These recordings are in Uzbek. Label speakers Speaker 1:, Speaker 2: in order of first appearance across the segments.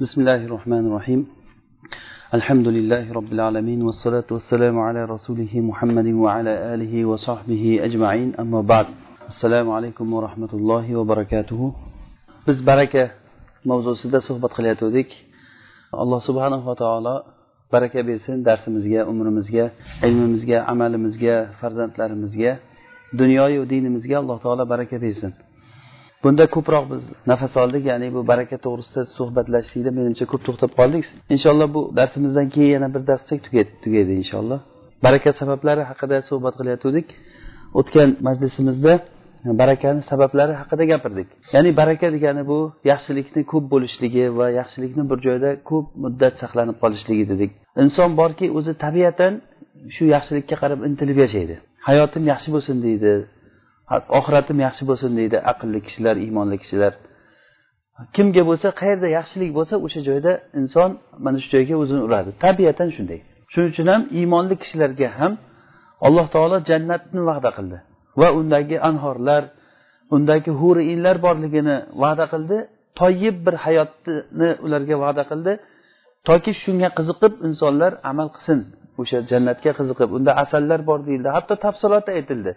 Speaker 1: بسم الله الرحمن الرحيم. الحمد لله رب العالمين والصلاة والسلام على رسوله محمد وعلى آله وصحبه أجمعين. أما بعد السلام عليكم ورحمة الله وبركاته. بس بركة موضوع سيدة صحبة خلياته ديك الله سبحانه وتعالى بركة بيرسن درس مزجة أمر مزجة علم مزجة عمل مزجة فرزنت لار مزجة دنيا ودين مزجة الله تعالى بركة بيرسن bunda ko'proq biz nafas oldik ya'ni bu baraka to'g'risida suhbatlashishlikda menimcha ko'p to'xtab qoldik. Inshaalloh bu darsimizdan keyin yana bir dars tugaydi inshaalloh. Baraka sabablari haqida suhbat qilayotgandik o'tgan majlisimizda barakani sabablari haqida gapirdik. Ya'ni baraka degani bu yaxshilikni ko'p bo'lishligi va yaxshilikni bir joyda ko'p muddat saqlanib qolishligi dedik. Inson borki o'zi tabiatan shu yaxshilikka qarab intilib yashaydi. Hayotim yaxshi bo'lsin deydi. Oxiratim yaxshi bo'lsin deydi aqlli kishilar iymonli kishilar. Kimga bo'lsa qayerda yaxshilik bo'lsa o'sha joyda inson mana shu joyga o'zini uradi. Tabiatan shunday. Shuning uchun ham iymonli kishilarga ham alloh taolo jannatni va'da qildi. Va undagi anhorlar undagi huri inlar borligini va'da qildi. Toyib bir hayotni ularga va'da qildi. Toki shunga qiziqib insonlar amal qilsin o'sha jannatga qiziqib. Unda asallar bor deyildi. Hatto tafsilotda aytildi.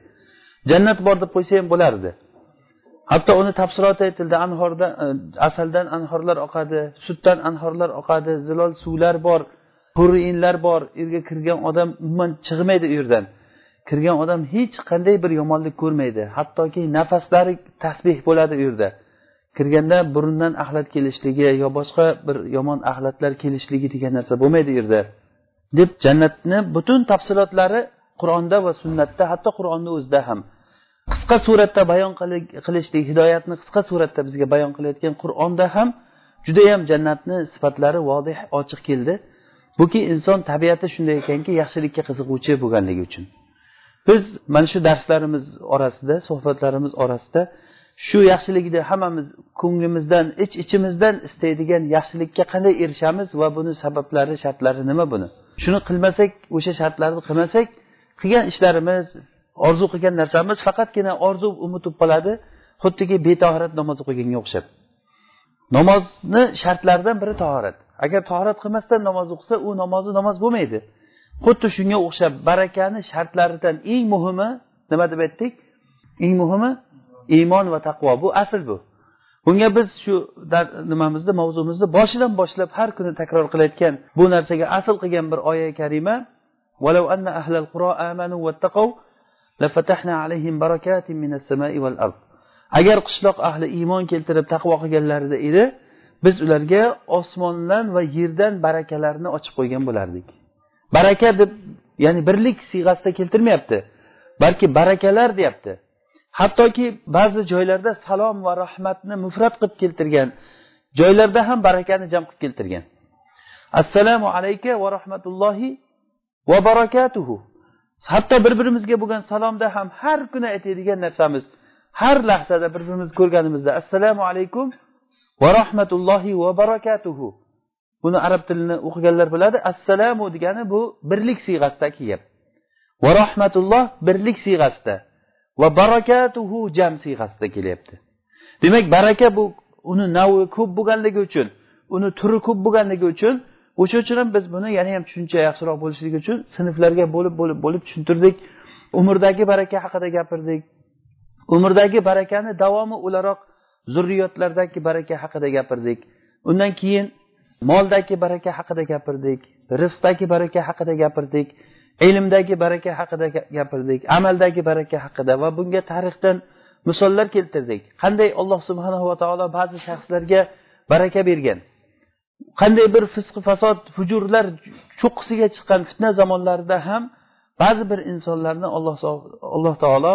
Speaker 1: Jannat bor deb qo'ysa ham bo'lardi hatto uni tafsiloti aytildi. Anhordan e, asaldan anhorlar oqadi sutdan anhorlar oqadi zilol suvlar bor huriyinlar bor u yerga kirgan odam umuman chiqmaydi u yerdan. Kirgan odam hech qanday bir yomonlik ko'rmaydi. Hattoki nafaslari tasbeh bo'ladi u yerda. Kirganda burundan axlat kelishligi yo boshqa bir yomon axlatlar kelishligi degan narsa bo'lmaydi u yerda. Deb jannatni butun tafsilotlari qur'onda va sunnatda hatto qur'onni o'zida ham. Qisqa suratda bayon qilishlik hidoyatni qisqa suratda bizga bayon qilayotgan qur'onda ham judayam jannatni sifatlari vodih ochiq keldi. Buki inson tabiati shunday ekanki yaxshilikka qiziquvchi bo'lganligi uchun. Biz mana shu darslarimiz orasida suhbatlarimiz orasida shu yaxshilikni hammamiz ko'nglimizdan ich ichimizdan istaydigan yaxshilikka qanday erishamiz va buni sabablari shartlari nima buni? Shuni qilmasak o'sha shartlarni qilmasak qilgan ishlarimiz orzu qilgan narsamiz faqatgina orzu umid qoladi. Xuddiki betahorat namoz o'qiganga o'xshab. Namozni shartlaridan biri tahorat agar tahorat qilmasdan namoz o'qisa u namozi namoz bo'lmaydi. Xuddi shunga o'xshab barakani shartlaridan eng muhimi nima deb aytdik? Eng muhimi iymon va taqvo. Bu asl bu. Bunga biz shu nimamizni mavzumizni boshidan boshlab har kuni takror qilayotgan bu narsaga asl qilgan bir oya karima ولو أن أهل القرى آمنوا واتقوا لفتحنا عليهم بركات من السماء والأرض agar qishloq ahli iymon keltirib taqvo qilganlarida edi biz ularga osmondan va yerdan barakalarni ochib qo'ygan bo'lardik baraka deb ya'ni birlik siyg'asida keltirmayapti balki barakalar deyapti hattoki ba'zi joylarda salom va rahmatni mufrat qilib keltirgan joylarda ham barakani jam qilib keltirgan assalomu alayka va rahmatullohi va barakatuhu. Hatto bir birimizga bo'lgan salomda ham har kuni aytadigan narsamiz. Har lahzada bir birimizni ko'rganimizda assalomu alaykum va rahmatullohi va barakatuhu. Buni arab tilini o'qiganlar biladi assalomu degani bu birlik siyg'asidagi gap va rahmatulloh birlik siyg'asida va barakatuhu jam siyg'asida kelyapti. Demak baraka bu uni navi ko'p bo'lganligi uchun uni turi ko'p bo'lganligi uchun o'sha uchun ham biz buni yana ham tushuncha yaxshiroq bo'lishligi uchun sinflarga bo'lib bo'lib bo'lib tushuntirdik. Umrdagi baraka haqida gapirdik. Umrdagi barakani davomi o'laroq zurriyotlardagi baraka haqida gapirdik. Undan keyin moldagi baraka haqida gapirdik rizqdagi baraka haqida gapirdik ilmdagi baraka haqida gapirdik amaldagi baraka haqida va bunga tarixdan misollar keltirdik. Qanday alloh subhanahu va taolo ba'zi shaxslarga baraka bergan? Qanday bir fisqi fasod hujurlar cho'qqisiga chiqqan fitna zamonlarida ham ba'zi bir insonlarni alloh alloh taolo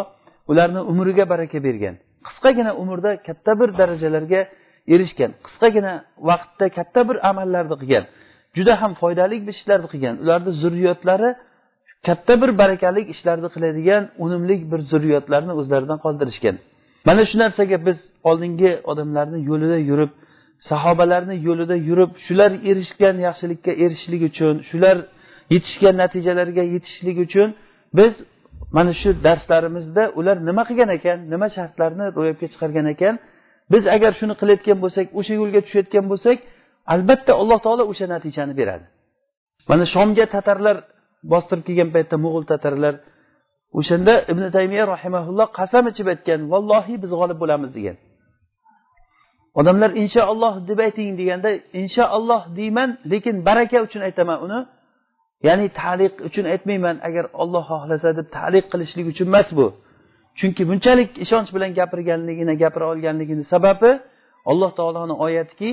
Speaker 1: ularni umriga baraka bergan. Qisqagina umrda katta bir darajalarga erishgan. Qisqagina vaqtda katta bir amallarni qilgan. Juda ham foydali bir ishlarni qilgan. Ularni zurriyotlari katta bir barakali ishlarni qiladigan unumli bir zurriyotlarni o'zlaridan qoldirishgan. Mana shu narsaga biz oldingi odamlarni yo'lida yurib sahobalarni yo'lida yurib shular erishgan yaxshilikka erishishlik uchun shular yetishgan natijalarga yetishlik uchun biz mana shu darslarimizda ular nima qilgan ekan nima shartlarni ro'yobga chiqargan ekan? Biz agar shuni qilayotgan bo'lsak o'sha yo'lga tushayotgan bo'lsak albatta alloh taolo o'sha natijani beradi. Mana shomga tatarlar bostirib kelgan paytda mo'g'ul tatarlar o'shanda ibn taymiya rahimaulloh qasam ichib aytgan vallohi biz g'olib bo'lamiz degan. Odamlar inshaalloh deb ayting deganda inshaalloh deyman lekin baraka uchun aytaman uni. Ya'ni taliq uchun aytmayman agar olloh xohlasa deb taliq qilishlik uchun emas bu. Chunki bunchalik ishonch bilan gapirganligini gapira olganligini sababi alloh taoloni oyatiki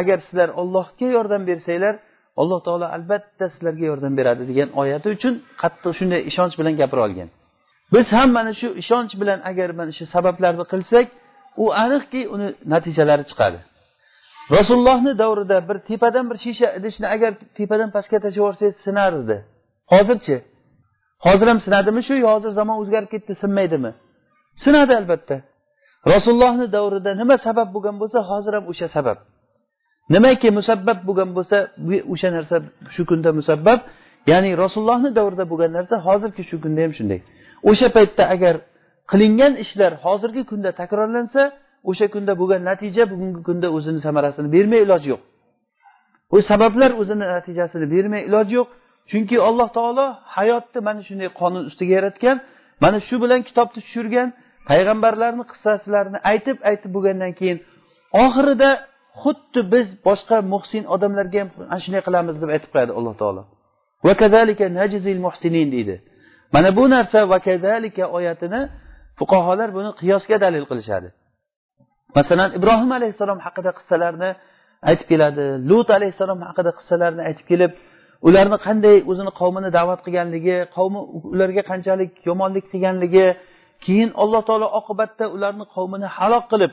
Speaker 1: agar sizlar ollohga yordam bersanglar alloh taolo albatta sizlarga yordam beradi degan oyati uchun qattiq shunday ishonch bilan gapira olgan. Biz ham mana shu ishonch bilan agar mana shu sabablarni qilsak u aniqki uni natijalari chiqadi. Rasulullohni davrida bir tepadan bir shisha idishni agar tepadan pastga tashlab yuborsangiz sinar edi hozirchi? Hozir ham sinadimi shu yo hozir zamon o'zgarib ketdi sinmaydimi? Sinadi albatta. Rasulullohni davrida nima sabab bo'lgan bo'lsa hozir ham o'sha sabab. Nimaki musabbab bo'lgan bo'lsa o'sha narsa shu kunda musabbab. Ya'ni rasulullohni davrida bo'lgan narsa hozirgi shu kunda ham shunday. O'sha paytda agar qilingan ishlar hozirgi kunda takrorlansa o'sha kunda bo'lgan natija bugungi kunda o'zini samarasini bermay iloji yo'q. U sabablar o'zini natijasini bermay iloji yo'q. Chunki alloh taolo hayotni mana shunday qonun ustiga yaratgan mana shu bilan kitobni tushirgan payg'ambarlarni qissasilarini aytib aytib bo'lgandan keyin oxirida xuddi biz boshqa muhsin odamlarga ham ana shunday qilamiz deb aytib qo'yadi alloh taolo. Deydi. Mana bu narsa vakadalika oyatini fuqarolar buni qiyosga dalil qilishadi. Masalan ibrohim alayhissalom haqida qissalarni aytib keladi lut alayhissalom haqida qissalarni aytib kelib ularni qanday o'zini qavmini da'vat qilganligi qavmi ularga qanchalik yomonlik qilganligi keyin alloh taolo oqibatda ularni qavmini halok qilib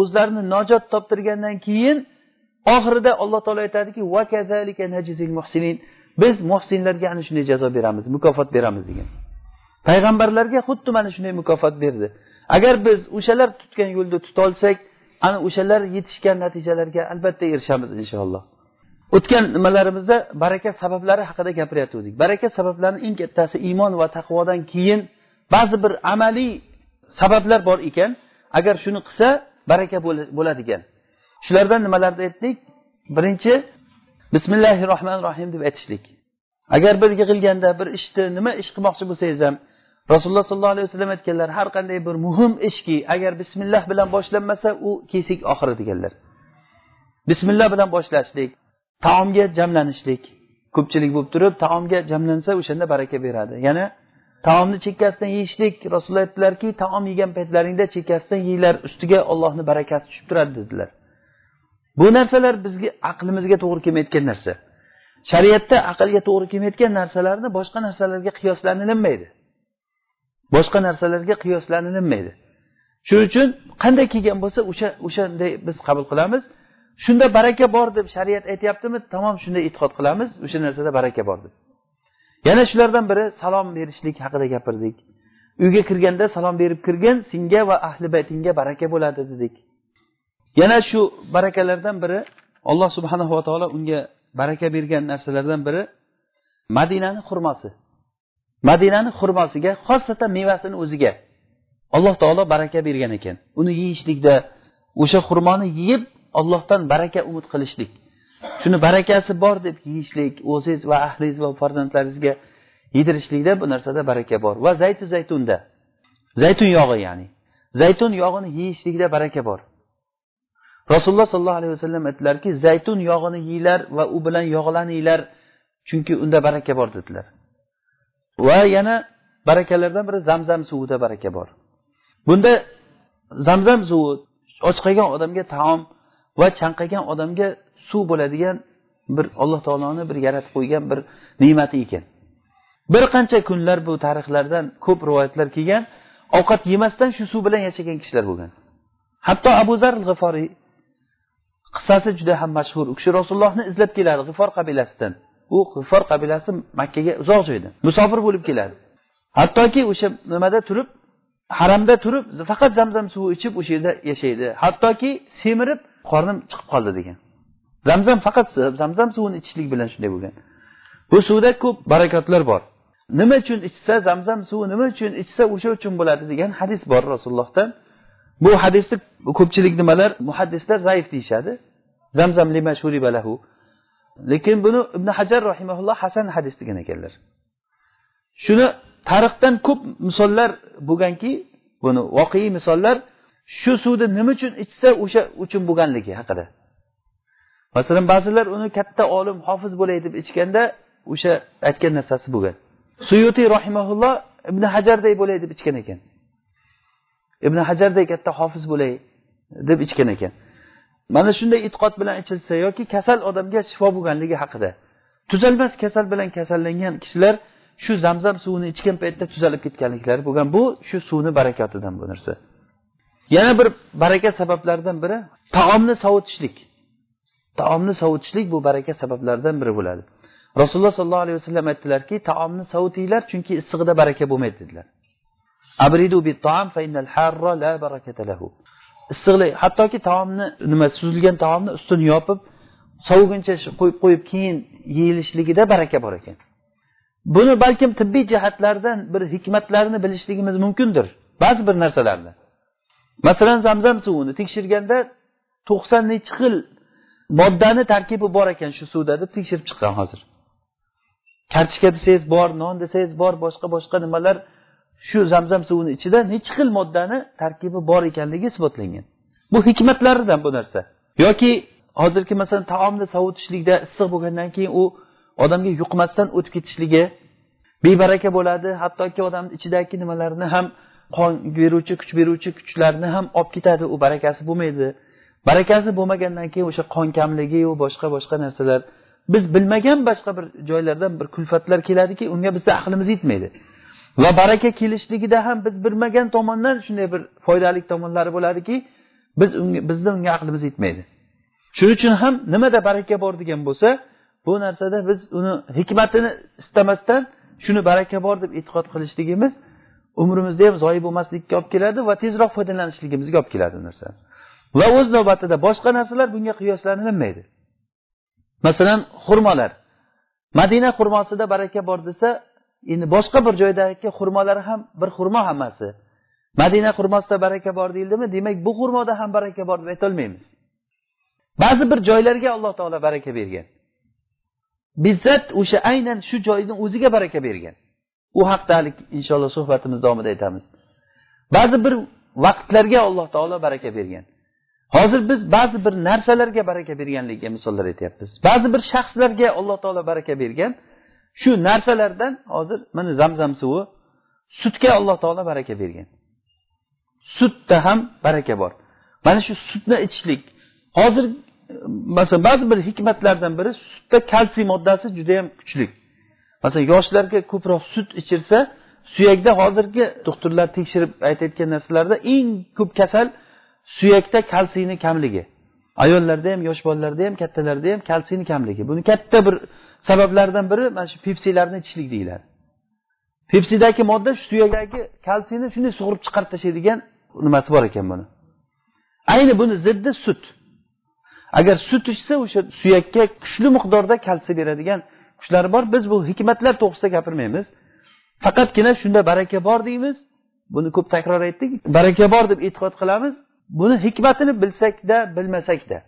Speaker 1: o'zlarini najot toptirgandan keyin oxirida alloh taolo aytadiki biz muhsinlarga ana shunday jazo beramiz mukofot beramiz degan. Payg'ambarlarga xuddi mana shunday mukofot berdi. Agar biz o'shalar tutgan yo'lda tutolsak ana o'shalar yetishgan natijalarga albatta erishamiz inshaalloh. O'tgan nimalarimizda baraka sabablari haqida gapirayotgandik baraka sabablarini eng kattasi iymon va taqvodan keyin ba'zi bir amaliy sabablar bor ekan. Agar shuni qilsa baraka bo'ladi ekan. Shulardan nimalarni aytdik? Birinchi bismillahi rohmanir rohim deb aytishlik. Agar bir yig'ilganda bir ishni nima ish qilmoqchi bo'lsangiz ham rasululloh sollallohu alayhi vasallam aytganlar har qanday bir muhim ishki agar bismillah bilan boshlanmasa u kesik oxiri deganlar. Bismillah bilan boshlashlik taomga jamlanishlik ko'pchilik bo'lib turib taomga jamlansa o'shanda baraka beradi. Yana taomni chekkasidan yeyishlik rasululloh aytdilarki taom yegan paytlaringda chekkasidan yeyglar ustiga ollohni barakasi tushib turadi dedilar. Bu narsalar bizga aqlimizga to'g'ri kelmayotgan narsa. Shariatda aqlga to'g'ri kelmayotgan narsalarni boshqa narsalarga qiyoslanilinmaydi boshqa narsalarga qiyoslanilmaydi. Shuning uchun qanday kelgan bo'lsa o'sha o'shanday biz qabul qilamiz. Shunda baraka bor deb shariat aytyaptimi tamom shunday e'tiqod qilamiz o'sha narsada baraka bor deb. Yana shulardan biri salom berishlik haqida gapirdik. Uyga kirganda salom berib kirgin senga va ahli baytingga baraka bo'ladi dedik. Yana shu barakalardan biri alloh subhanava taolo unga baraka bergan narsalardan biri madinani xurmosi madinani xurmosiga xosatan mevasini o'ziga alloh taolo baraka bergan ekan. Uni yeyishlikda o'sha xurmoni yeb ollohdan baraka umid qilishlik. Shuni barakasi bor deb yeyishlik o'zingiz va ahlingiz va farzandlaringizga yedirishlikda bu narsada baraka bor. Va zaytu zaytunda. Zaytun yog'i ya'ni. Zaytun yog'ini yeyishlikda baraka bor. Rasululloh sollallohu alayhi vasallam aytdilarki zaytun yog'ini yeyglar va u bilan yog'laninglar chunki unda baraka bor dedilar. Va yana barakalardan biri zamzam suvida baraka bor. Bunda zamzam suvi ochqagan odamga taom va chanqagan odamga suv bo'ladigan bir alloh taoloni bir yaratib qo'ygan bir ne'mati ekan. Bir qancha kunlar bu tarixlardan ko'p rivoyatlar kelgan ovqat yemasdan shu suv bilan yashagan kishilar bo'lgan. Hatto abu zar g'iforiy qissasi juda ham mashhur. U kishi rasulullohni izlab keladi g'ifor qabilasidan. U g'ifor qabilasi makkaga uzoq joyda. Musofir bo'lib keladi. Hattoki o'sha nimada turib haramda turib faqat zamzam suvi ichib o'sha yerda yashaydi. Hattoki semirib qornim chiqib qoldi degan. Zamzam faqat zamzam suvini ichishlik bilan shunday bo'lgan. Bu suvda ko'p barakotlar bor. Nima uchun ichsa zamzam suvi nima uchun ichsa o'sha uchun bo'ladi degan hadis bor rasulullohdan. Bu hadisni ko'pchilik nimalar? Muhaddislar zaif deyishadi. Zamzam lima shuribalahu lekin buni ibn hajar rahimaulloh hasan hadis degan ekanlar. Shuni tarixdan ko'p misollar bo'lganki buni voqeiy misollar shu suvni nima uchun ichsa o'sha uchun bo'lganligi haqida. Masalan ba'zilar uni katta olim hofiz bo'lay deb ichganda o'sha aytgan narsasi bo'lgan. Suyutiy rahimaulloh ibn hajarday bo'lay deb ichgan ekan. Ibn hajarday katta hofiz bo'lay deb ichgan ekan. Mana shunday e'tiqod bilan ichilsa yoki kasal odamga shifo bo'lganligi haqida. Tuzalmas kasal bilan kasallangan kishilar shu zamzam suvini ichgan paytda tuzalib ketganliklari bo'lgan. Bu shu suvni barakatidan bu narsa. Yana bir baraka sabablaridan biri taomni sovutishlik. Taomni sovutishlik bu baraka sabablaridan biri bo'ladi. Rasululloh sollallohu alayhi vasallam aytdilarki taomni sovutinglar chunki issig'ida baraka bo'lmaydi dedilar. Issiqlik hattoki taomni nima suzilgan taomni ustini yopib soviguncha qo'yib qo'yib keyin yeyilishligida baraka bor ekan. Buni balkim tibbiy jihatlardan bir hikmatlarini bilishligimiz mumkindir ba'zi bir narsalarni. Masalan zamzam suvini tekshirganda to'qson nechi xil moddani tarkibi bor ekan shu suvda deb tekshirib chiqqan hozir. Kartoshka desangiz bor non desangiz bor boshqa boshqa nimalar shu zamzam suvini ichida nechi xil moddani tarkibi bor ekanligi isbotlangan. Bu hikmatlaridan bu narsa. Yoki hozirgi masalan taomni sovutishlikda issiq bo'lgandan keyin u odamga yuqmasdan o'tib ketishligi bebaraka bo'ladi. Hattoki odamni ichidagi nimalarni ham qon beruvchi kuch beruvchi kuchlarni ham olib ketadi. U barakasi bo'lmaydi. Barakasi bo'lmagandan keyin o'sha qon kamligiyu boshqa boshqa narsalar. Biz bilmagan boshqa bir joylardan bir kulfatlar keladiki unga bizni aqlimiz yetmaydi. Va baraka kelishligida ham biz bilmagan tomondan shunday bir foydali tomonlari bo'ladiki biz unga bizni unga aqlimiz yetmaydi. Shuning uchun ham nimada baraka bor degan bo'lsa bu narsada biz uni hikmatini istamasdan shuni baraka bor deb e'tiqod qilishligimiz umrimizda ham zoyi bo'lmaslikka olib keladi va tezroq foydalanishligimizga olib keladi narsa. Va o'z navbatida boshqa narsalar bunga qiyoslanilmaydi. Masalan xurmolar. Madina xurmosida baraka bor desa endi boshqa bir joydagi xurmolar ham bir xurmo hammasi. Madina xurmosida baraka bor deyildimi? Demak bu xurmoda ham baraka bor deb aytolmaymiz. Ba'zi bir joylarga alloh taolo baraka bergan. Bizzat o'sha aynan shu joyni o'ziga baraka bergan. U haqida hali inshaalloh suhbatimiz davomida aytamiz. Ba'zi bir vaqtlarga alloh taolo baraka bergan. Hozir biz ba'zi bir narsalarga baraka berganligiga misollar aytyapmiz. Ba'zi bir shaxslarga alloh taolo baraka bergan. Shu narsalardan hozir mana zamzam suvi sutga alloh taolo baraka bergan. Sutda ham baraka bor. Mana shu sutni ichishlik. Hozir masalan ba'zi bir hikmatlardan biri sutda kalsiy moddasi judayam kuchli. Masalan yoshlarga ko'proq sut ichirsa suyakda hozirgi doktorlar tekshirib aytayotgan narsalarda eng ko'p kasal suyakda kalsiyni kamligi. Ayollarda ham yosh bolalarda ham kattalarda ham kalsiyni kamligi. Buni katta bir sabablardan biri mana shu pepsilarni ichishlik deyiladi. Pepsidagi modda shu suyakdagi kalsiyni shunday sug'urib chiqarib tashlaydigan nimasi bor ekan buni? Ayni buni ziddi sut. Agar sut ichsa o'sha suyakka kuchli miqdorda kalsiy beradigan kuchlari bor. Biz bu hikmatlar to'g'risida gapirmaymiz. Faqatgina shunda baraka bor deymiz. Buni ko'p takror aytdik. Baraka bor deb e'tiqod qilamiz. Buni hikmatini bilsakda bilmasakda.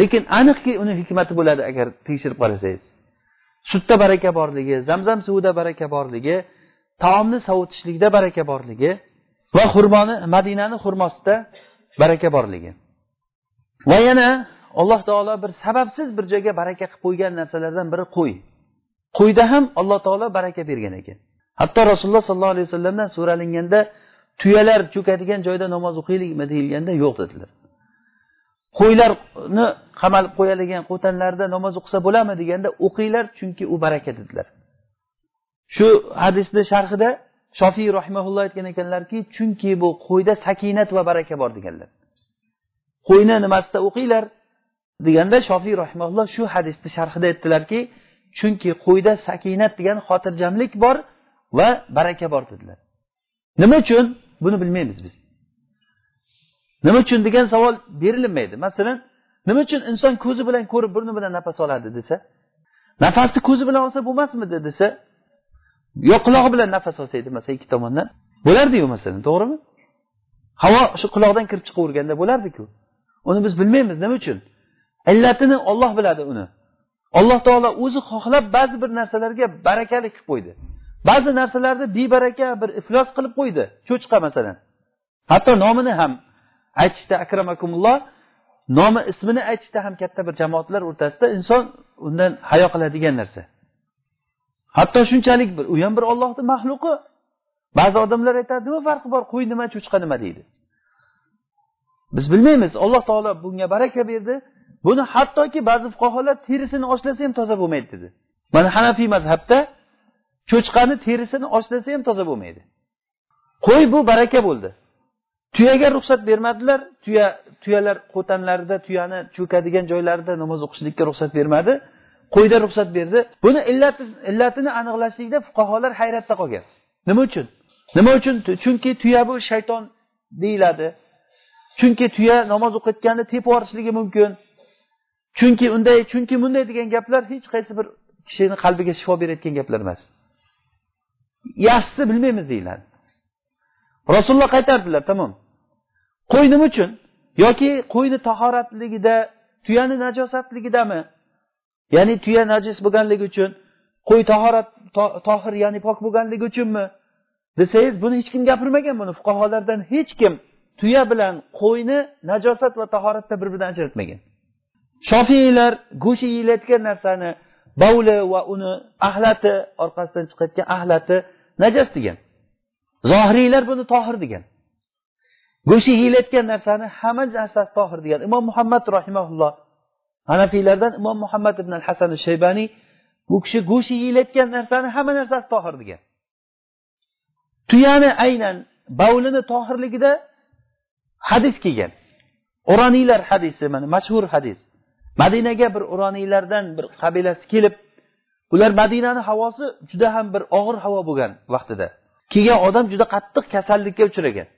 Speaker 1: Lekin aniqki uni hikmati bo'ladi agar tekshirib qarasangiz. Sutda baraka borligi zamzam suvida baraka borligi taomni sovutishlikda baraka borligi va xurmoni madinani xurmosida baraka borligi. Va yana alloh taolo bir sababsiz bir joyga baraka qilib qo'ygan narsalardan biri qo'y. Qo'yda ham alloh taolo baraka bergan ekan. Hatto rasululloh sollallohu alayhi vasallamdan so'ralinganda tuyalar cho'kadigan joyda namoz o'qiylikmi deyilganda yo'q dedilar. Qo'ylarni qamalib qo'yadigan qo'tanlarda namoz o'qisa bo'ladimi deganda o'qinglar chunki u baraka dedilar. Shu hadisni sharhida shofiy rahimaulloh aytgan ekanlarki chunki bu qo'yda sakinat va baraka bor deganlar. Qo'yni nimasida o'qinglar deganda shofiy rahimaulloh shu hadisni sharhida aytdilarki chunki qo'yda sakinat degan xotirjamlik bor va baraka bor dedilar. Nima uchun? Buni bilmaymiz biz. Nima uchun degan savol berilmaydi. Masalan nima uchun inson ko'zi bilan ko'rib burni bilan nafas oladi desa nafasni ko'zi bilan olsa bo'lmasmidi desa yo qulog'i bilan nafas olsaydi masalan ikki tomondan bo'lardiyu masalan to'g'rimi? Havo shu quloqdan kirib chiqaverganda bo'lardiku. Uni biz bilmaymiz nima uchun? Illatini olloh biladi uni. Alloh taolo o'zi xohlab ba'zi bir narsalarga barakali qilib qo'ydi. Ba'zi narsalarni bebaraka bir iflos qilib qo'ydi. Cho'chqa masalan. Hatto nomini ham aytishda akramakumulloh. Nomi ismini aytishda ham katta bir jamoatlar o'rtasida inson undan hayo qiladigan narsa. Hatto shunchalik bir u ham bir ollohni maxluqi. Ba'zi odamlar aytadi nima farqi bor qo'y nima cho'chqa nima deydi. Biz bilmaymiz alloh taolo bunga baraka berdi. Buni hattoki ba'zi fuqarolar terisini ochlasa ham toza bo'lmaydi dedi. Mana hanafiy mazhabda cho'chqani terisini ochlasa ham toza bo'lmaydi. Qo'y bu baraka bo'ldi. Tuyaga ruxsat bermadilar. Tuya tuyalar qo'tanlarida tuyani cho'kadigan joylarida namoz o'qishlikka ruxsat bermadi. Qo'yda ruxsat berdi. Buni illati illatini aniqlashlikda fuqarolar hayratda qolgan. Nima uchun? Nima uchun? Chunki tuya bu shayton deyiladi. Chunki tuya namoz o'qiyotganda tepib yuborishligi mumkin. Chunki unday chunki bunday degan gaplar hech qaysi bir kishini qalbiga shifo berayotgan gaplar emas. Yaxshisi bilmaymiz deyiladi. Rasululloh qaytardilar tamom. Qo'y nima uchun yoki qo'yni tahoratligida tuyani najosatligidami? Ya'ni tuya najis bo'lganligi uchun qo'y tahorat tohir ya'ni pok bo'lganligi uchunmi? Desangiz buni hech kim gapirmagan buni. Fuqarolardan hech kim tuya bilan qo'yni najosat va tahoratda bir biridan ajratmagan. Shofiylar go'sht yeyilayotgan narsani bovli va uni ahlati orqasidan chiqayotgan ahlati najas degan. Zohiriylar buni tohir degan. Go'shti yeyilayotgan narsani hamma narsasi tohir degan. Imom muhammad rahimaulloh hanafiylardan imom muhammad ibn al hasan shaybaniy bu kishi go'shti yeyilayotgan narsani hamma narsasi tohir degan. Tuyani aynan bavlini tohirligida hadis kelgan. Uroniylar hadisi mana mashhur hadis. Madinaga bir uroniylardan bir qabilasi kelib ular madinani havosi juda ham bir og'ir havo bo'lgan vaqtida. Kelgan odam juda qattiq kasallikka uchragan.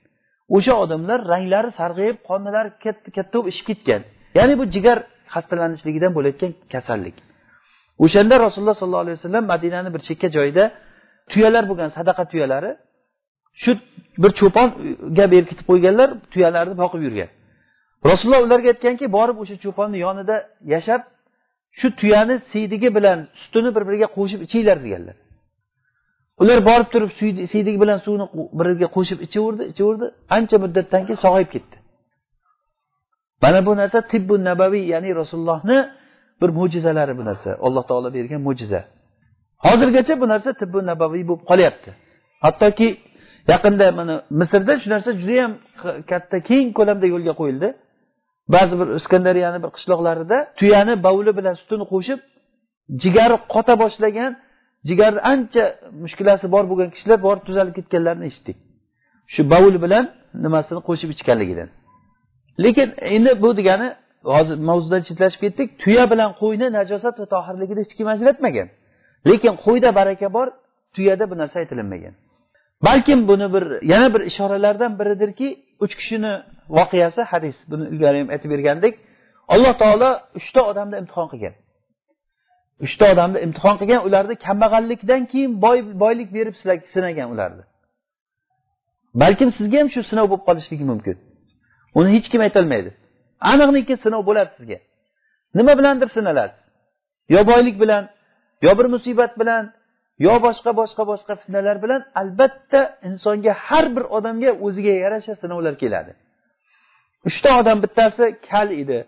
Speaker 1: O'sha odamlar ranglari sarg'ayib qonlari katta bo'lib ishib ketgan. Ya'ni bu jigar xastalanishligidan bo'layotgan kasallik. O'shanda rasululloh sollallohu alayhi vasallam madinani bir chekka joyida tuyalar bo'lgan sadaqa tuyalari shu bir cho'ponga berkitib qo'yganlar tuyalarni boqib yurgan. Rasululloh ularga aytganki borib o'sha cho'ponni yonida yashab shu tuyani siydigi bilan sutini bir biriga qo'shib ichinglar deganlar. Ular borib turib siydik bilan suvni biriga qo'shib ichaverdi ichaverdi. Ancha muddatdan keyin sog'ayib ketdi. Mana bu narsa tibbu nabaviy ya'ni rasulullohni bir mo'jizalari bu narsa. Alloh taolo bergan mo'jiza. Hozirgacha bu narsa tibbu nabaviy bo'lib qolyapti. Hattoki yaqinda mana misrda shu narsa judayam katta keng ko'lamda yo'lga qo'yildi. Ba'zi bir iskandariyani bir qishloqlarida tuyani bovuli bilan sutini qo'shib jigari qota boshlagan jigarni ancha mushkulasi bor bo'lgan kishilar borib tuzalib ketganlarini eshitdik. Shu bovul bilan nimasini qo'shib ichganligidan. Lekin endi bu degani hozir mavzudan chetlashib ketdik tuya bilan qo'yni najosat va tohirligida hech kim ajratmagan. Lekin qo'yda baraka bor tuyada bu narsa aytilinmagan. Balkim buni bir yana bir ishoralardan biridirki uch kishini voqeasi hadis buni ilgari ham aytib bergandik. Alloh taolo uchta odamni imtihon qilgan. Uchta odamni imtihon qilgan ularni kambag'allikdan keyin boy boylik berib sinagan ularni. Balkim sizga ham shu sinov bo'lib qolishligi mumkin. Uni hech kim aytolmaydi. Aniqniki sinov bo'ladi sizga. Nima bilandir sinalasiz? Yo boylik bilan yo bir musibat bilan yo boshqa boshqa boshqa fitnalar bilan albatta insonga har bir odamga o'ziga yarasha sinovlar keladi. Uchta odam bittasi kal edi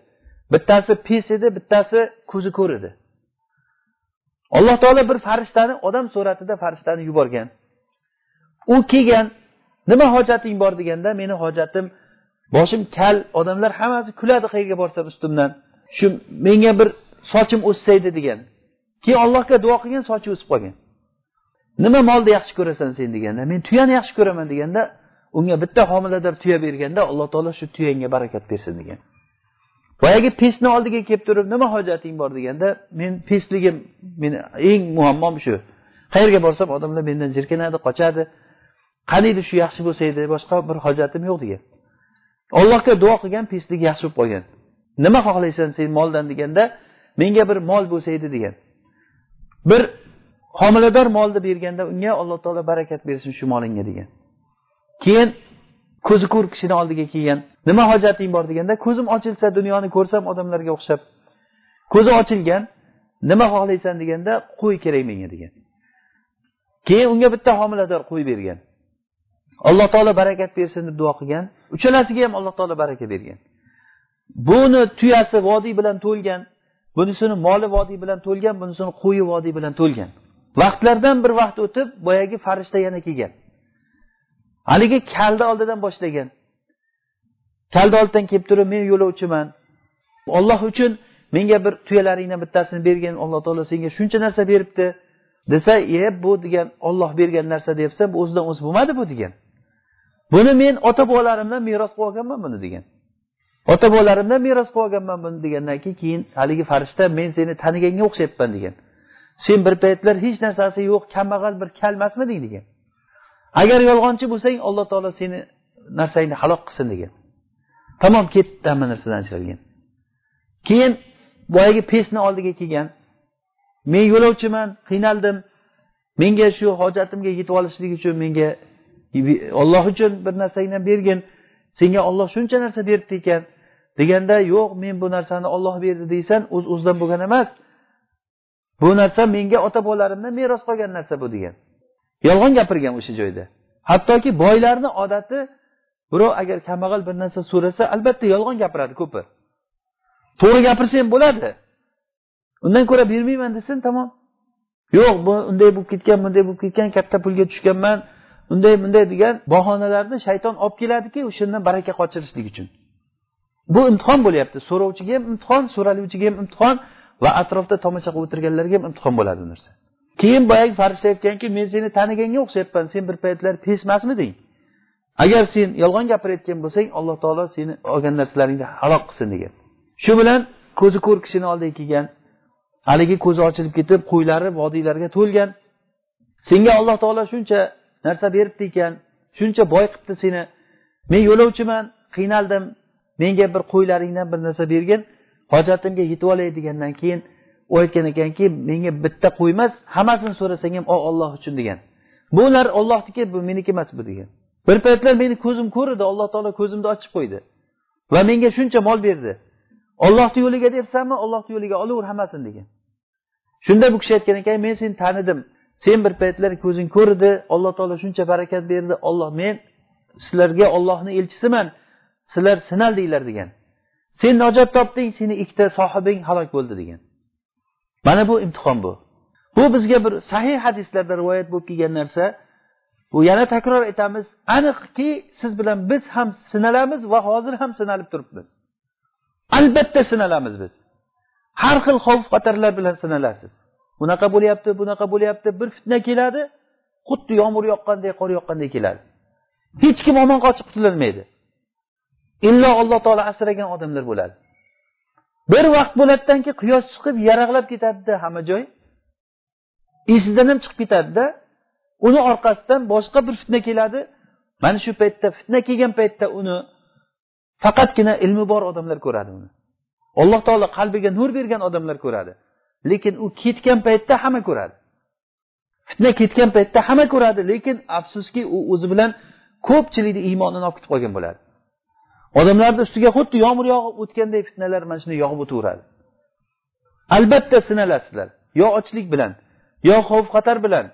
Speaker 1: bittasi pes edi bittasi ko'zi ko'r edi. Alloh taolo bir farishtani odam suratida farishtani yuborgan. U kelgan nima hojating bor deganda meni hojatim boshim kal odamlar hammasi kuladi qayerga borsam ustimdan. Shu menga bir sochim o'ssaydi degan. Keyin allohga duo qilgan sochi o'sib qolgan. Nima molni yaxshi ko'rasan sen deganda men tuyani yaxshi ko'raman deganda unga bitta homilador tuya berganda alloh taolo shu tuyangga barakat bersin degan. Boyagi pechni oldiga kelib turib nima hojating bor deganda men pesligim meni eng muammom shu. Qayerga borsam odamlar mendan jirkanadi qochadi. Qaniydi shu yaxshi bo'lsa edi boshqa bir hojatim yo'q degan. Allohga duo qilgan peslik yaxshi bo'lib qolgan. Nima xohlaysan sen moldan deganda menga bir mol bo'lsa edi degan. Bir homilador molni berganda unga alloh taolo barakat bersin shu molingga degan. Keyin
Speaker 2: ko'zi ko'r kishini oldiga kelgan nima hojating bor deganda ko'zim ochilsa dunyoni ko'rsam odamlarga o'xshab ko'zi ochilgan nima xohlaysan deganda qo'y kerak menga degan. Keyin unga bitta homilador qo'y bergan. Alloh taolo barakat bersin deb duo qilgan. Uchalasiga ham alloh taolo baraka bergan. Buni tuyasi vodiy bilan to'lgan bunisini moli vodiy bilan to'lgan bunisini qo'yi vodiy bilan to'lgan. Vaqtlardan bir vaqt o'tib boyagi farishta yana kelgan. Haligi kalni oldidan boshlagan. Kalni oldidan kelib turib men yo'lovchiman. Olloh uchun menga bir tuyalaringdan bittasini bergin alloh taolo senga shuncha narsa beribdi desa e bu degan olloh bergan narsa deyapsa bu o'zidan o'zi bo'lmadi bu degan. Buni men ota bobolarimdan meros qilib olganman buni degan. Ota bobolarimdan meros qilib olganman buni degandan keyin keyin haligi farishta men seni taniganga o'xshayapman degan. Sen bir paytlar hech narsasi yo'q kambag'al bir kalmasmiding degan. Agar yolg'onchi bo'lsang alloh taolo seni narsangni halok qilsin degan. Tamom ketdi hamma narsadan ajralgan keyin boyagi pesni oldiga kelgan. Men yo'lovchiman qiynaldim. Menga shu hojatimga yetib olishlik uchun menga olloh uchun bir narsangdan bergin. Senga olloh shuncha narsa beribdi ekan. Deganda yo'q men bu narsani olloh berdi deysan o'z o'zidan bo'lgan emas. Bu narsa menga ota bobolarimdan meros qolgan narsa bu degan. Yolg'on gapirgan o'sha joyda. Hattoki boylarni odati birov agar kambag'al bir narsa so'rasa albatta yolg'on gapiradi ko'pi to'g'ri gapirsa ham bo'ladi. Undan ko'ra bermayman desin tamom. Yo'q bu unday bo'lib ketgan bunday bo'lib ketgan katta pulga tushganman unday bunday degan bahonalarni shayton olib keladiki o'shandan baraka qochirishlik uchun. Bu imtihon bo'lyapti. So'rovchiga ham imtihon so'raluvchiga ham imtihon va atrofda tomosha qilib o'tirganlarga ham imtihon bo'ladi bu narsa. Keyin boyagi farishta aytganki men seni taniganga o'xshayapman sen bir paytlar pesmasmiding agar sen yolg'on gapirayotgan bo'lsang alloh taolo seni olgan narsalaringni halok qilsin degan. Shu bilan ko'zi ko'r kishini oldiga kelgan haligi ko'zi ochilib ketib qo'ylari vodiylarga to'lgan. Senga alloh taolo shuncha narsa beribdi ekan shuncha boy qilibdi seni. Men yo'lovchiman qiynaldim. Menga bir qo'ylaringdan bir narsa bergin. Hojatimga yetib olay degandan keyin u aytgan ekanki menga bitta qo'y emas hammasini so'rasang ham o olloh uchun degan. Bular ollohniki bu meniki emas bu degan. Bir paytlar meni ko'zim ko'rdi alloh taolo ko'zimni ochib qo'ydi. Va menga shuncha mol berdi. Ollohni yo'liga debsanmi ollohni yo'liga olaver hammasini degan. Shunda bu kishi aytgan ekan men seni tanidim. Sen bir paytlar ko'zing ko'rdi alloh taolo shuncha barakat berdi. Olloh men sizlarga ollohni elchisiman. Sizlar sinaldinglar degan. Sen najot topding seni ikkita sohibing halok bo'ldi degan. Mana bu imtihon bu. Bu bizga bir sahih hadislarda rivoyat bo'lib kelgan narsa. Yana takror aytamiz aniqki siz bilan biz ham sinalamiz va hozir ham sinalib turibmiz. Albatta sinalamiz biz. Har xil xavf xatarlar bilan sinalasiz. Bunaqa bo'lyapti bunaqa bo'lyapti bir fitna keladi xuddi yomg'ir yoqqanday qor yoqqanday keladi. Hech kim omon qochib qutulolmaydi illo alloh taolo asragan odamlar bo'ladi. Bir vaqt bo'ladidanki quyosh chiqib yaraqlab ketadida hamma joy. Esidan ham chiqib ketadida uni orqasidan boshqa bir fitna keladi. Mana shu paytda fitna kelgan paytda uni faqatgina ilmi bor odamlar ko'radi uni. Alloh taolo qalbiga nur bergan odamlar ko'radi. Lekin u ketgan paytda hamma ko'radi. Fitna ketgan paytda hamma ko'radi lekin afsuski u o'zi bilan ko'pchilikni iymonini olib ketib qolgan bo'ladi. Odamlarni ustiga xuddi yomg'ir yog'ib o'tganday fitnalar mana shunday yog'ib o'taveradi albatta sinalasizlar yo ochlik bilan yo xavf xatar bilan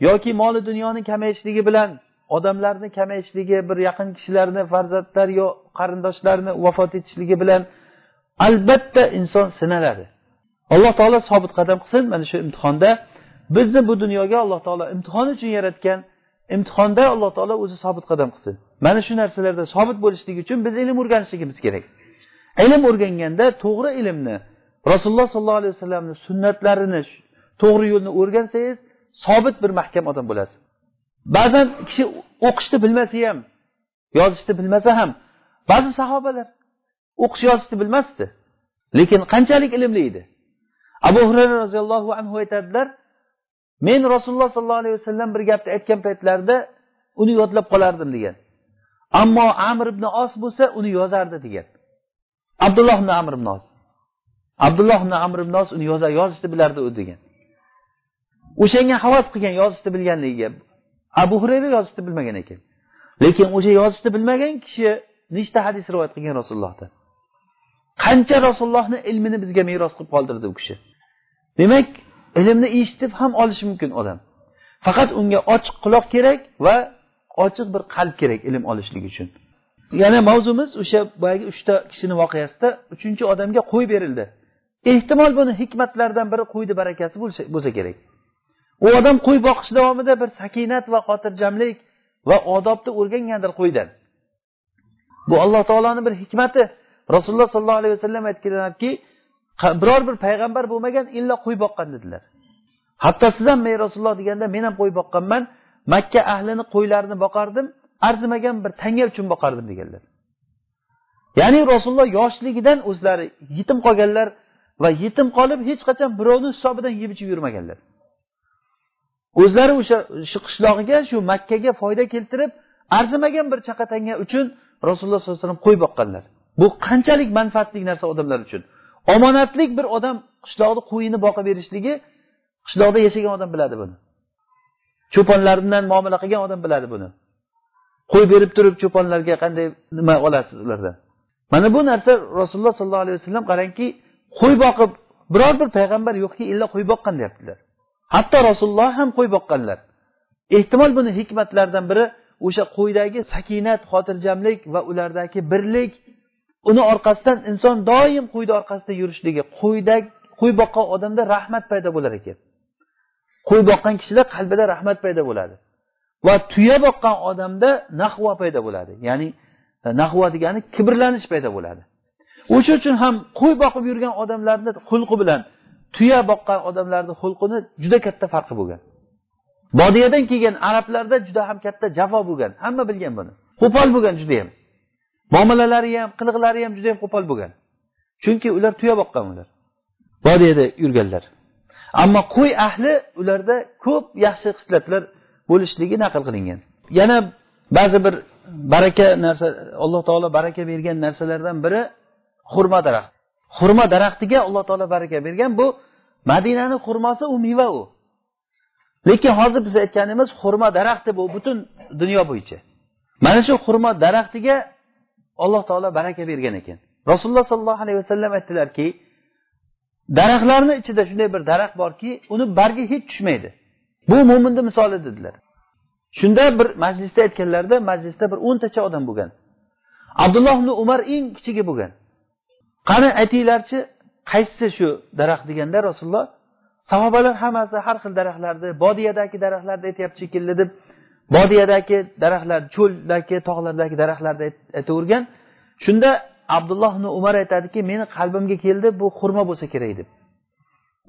Speaker 2: yoki moli dunyoni kamayishligi bilan odamlarni kamayishligi bir yaqin kishilarni farzandlar yo qarindoshlarni vafot etishligi bilan albatta inson sinaladi. Alloh taolo sobit qadam qilsin. Mana shu imtihonda bizni bu dunyoga alloh taolo imtihon uchun yaratgan imtihonda alloh taolo o'zi sobit qadam qilsin. Mana shu narsalarda sobit bo'lishlik uchun biz ilm o'rganishligimiz kerak. Ilm o'rganganda to'g'ri ilmni rasululloh sollallohu alayhi vasallamni sunnatlarini to'g'ri yo'lni o'rgansangiz sobit bir mahkam odam bo'lasiz. Ba'zan kishi o'qishni bilmasa ham yozishni bilmasa ham ba'zi sahobalar o'qish yozishni bilmasdi lekin qanchalik ilmli edi. Abu hurayra roziyallohu anhu aytadilar men rasululloh sollallohu alayhi vasallam bir gapni aytgan paytlarida uni yodlab qolardim degan. Ammo amr ibn os bo'lsa uni yozardi degan. Abdulloh ibn amr ibn os abdulloh ibn amr ibn os uni yoza yozishni bilardi u degan. O'shanga havas qilgan yozishni bilganligiga abu hurayra yozishni bilmagan ekan. Lekin o'sha yozishni bilmagan kishi nechta hadis rivoyat qilgan rasulullohdan qancha rasulullohni ilmini bizga meros qilib qoldirdi u kishi? Demak ilmni eshitib ham olishi mumkin odam. Faqat unga ochiq quloq kerak va ochiq bir qalb kerak ilm olishlik uchun. Yana mavzumiz o'sha boyagi uchta kishini voqeasida uchinchi odamga qo'y berildi. Ehtimol buni hikmatlaridan biri qo'yni barakasi bo'lsa kerak. U odam qo'y boqish davomida bir sakinat va xotirjamlik va odobni o'rgangandir qo'ydan. Bu alloh taoloni bir hikmati. Rasululloh sollallohu alayhi vasallam aytganlarki biror bir payg'ambar bo'lmagan illo qo'y boqqan dedilar. Hatto siz ham men rasululloh deganda men ham qo'y boqqanman. Makka ahlini qo'ylarini boqardim. Arzimagan bir tanga uchun boqardim deganlar. Ya'ni rasululloh yoshligidan o'zlari yetim qolganlar va yetim qolib hech qachon birovni hisobidan yeb ichib yurmaganlar. O'zlari o'sha shu qishlog'iga shu makkaga foyda keltirib arzimagan bir chaqatanga uchun rasululloh sollallohu alayhi vasallam qo'y boqqanlar. Bu qanchalik manfaatli narsa odamlar uchun? Omonatlik bir odam qishloqni qo'yini boqib berishligi qishloqda yashagan odam biladi buni. Cho'ponlar bilan muomala qilgan odam biladi buni. Qo'y berib turib cho'ponlarga qanday nima olasiz ulardan mana bu narsa rasululloh sollallohu alayhi vasallam qarangki qo'y boqib biror bir payg'ambar yo'qki illa qo'y boqqan deyaptilar. Hatto rasululloh ham qo'y boqqanlar. Ehtimol buni hikmatlaridan biri o'sha qo'ydagi sakinat xotirjamlik va ulardagi birlik uni orqasidan inson doim qo'yni orqasida yurishligi qo'yda qo'y boqqan odamda rahmat paydo bo'lar ekan. Qo'y boqqan kishida qalbida rahmat paydo bo'ladi. Va tuya boqqan odamda nahvo paydo bo'ladi. Ya'ni e, nahvo degani kibrlanish paydo bo'ladi. O'sha uchun ham qo'y boqib yurgan odamlarni xulqi bilan tuya boqqan odamlarni xulqini juda katta farqi bo'lgan. Bodiyadan kelgan arablarda juda ham katta jafo bo'lgan. Hamma bilgan buni. Qo'pol bo'lgan judayam muomalalari ham qiliqlari ham juda yam qo'pol bo'lgan. Chunki ular tuya boqqan ular. Bodiyada yurganlar. Ammo qo'y ahli ularda ko'p yaxshi xislatlar bo'lishligi naql qilingan. Yana ba'zi bir baraka narsa alloh taolo baraka bergan narsalardan biri xurma daraxt. Xurmo daraxtiga alloh taolo baraka bergan bu madinani xurmosi u meva u. Lekin hozir biz aytganimiz xurmo daraxti bu butun dunyo bo'yicha. Mana shu xurmo daraxtiga alloh taolo baraka bergan ekan. Rasululloh sollallohu alayhi vasallam aytdilarki daraxtlarni ichida shunday bir daraxt borki uni bargi hech tushmaydi. Bu mo'minni misoli dedilar. Shunda bir majlisda aytganlarida majlisda bir o'ntacha odam bo'lgan. Abdulloh ibn umar eng kichigi bo'lgan. Qani aytinglarchi qaysisi shu daraxt deganda rasululloh sahobalar hammasi har xil daraxtlarni bodiyadagi daraxtlarni aytyapti shekilli deb bodiyadagi daraxtlar cho'ldagi tog'lardagi daraxtlarni aytavergan. Shunda abdulloh ibn umar aytadiki meni qalbimga keldi bu xurmo bo'lsa kerak deb.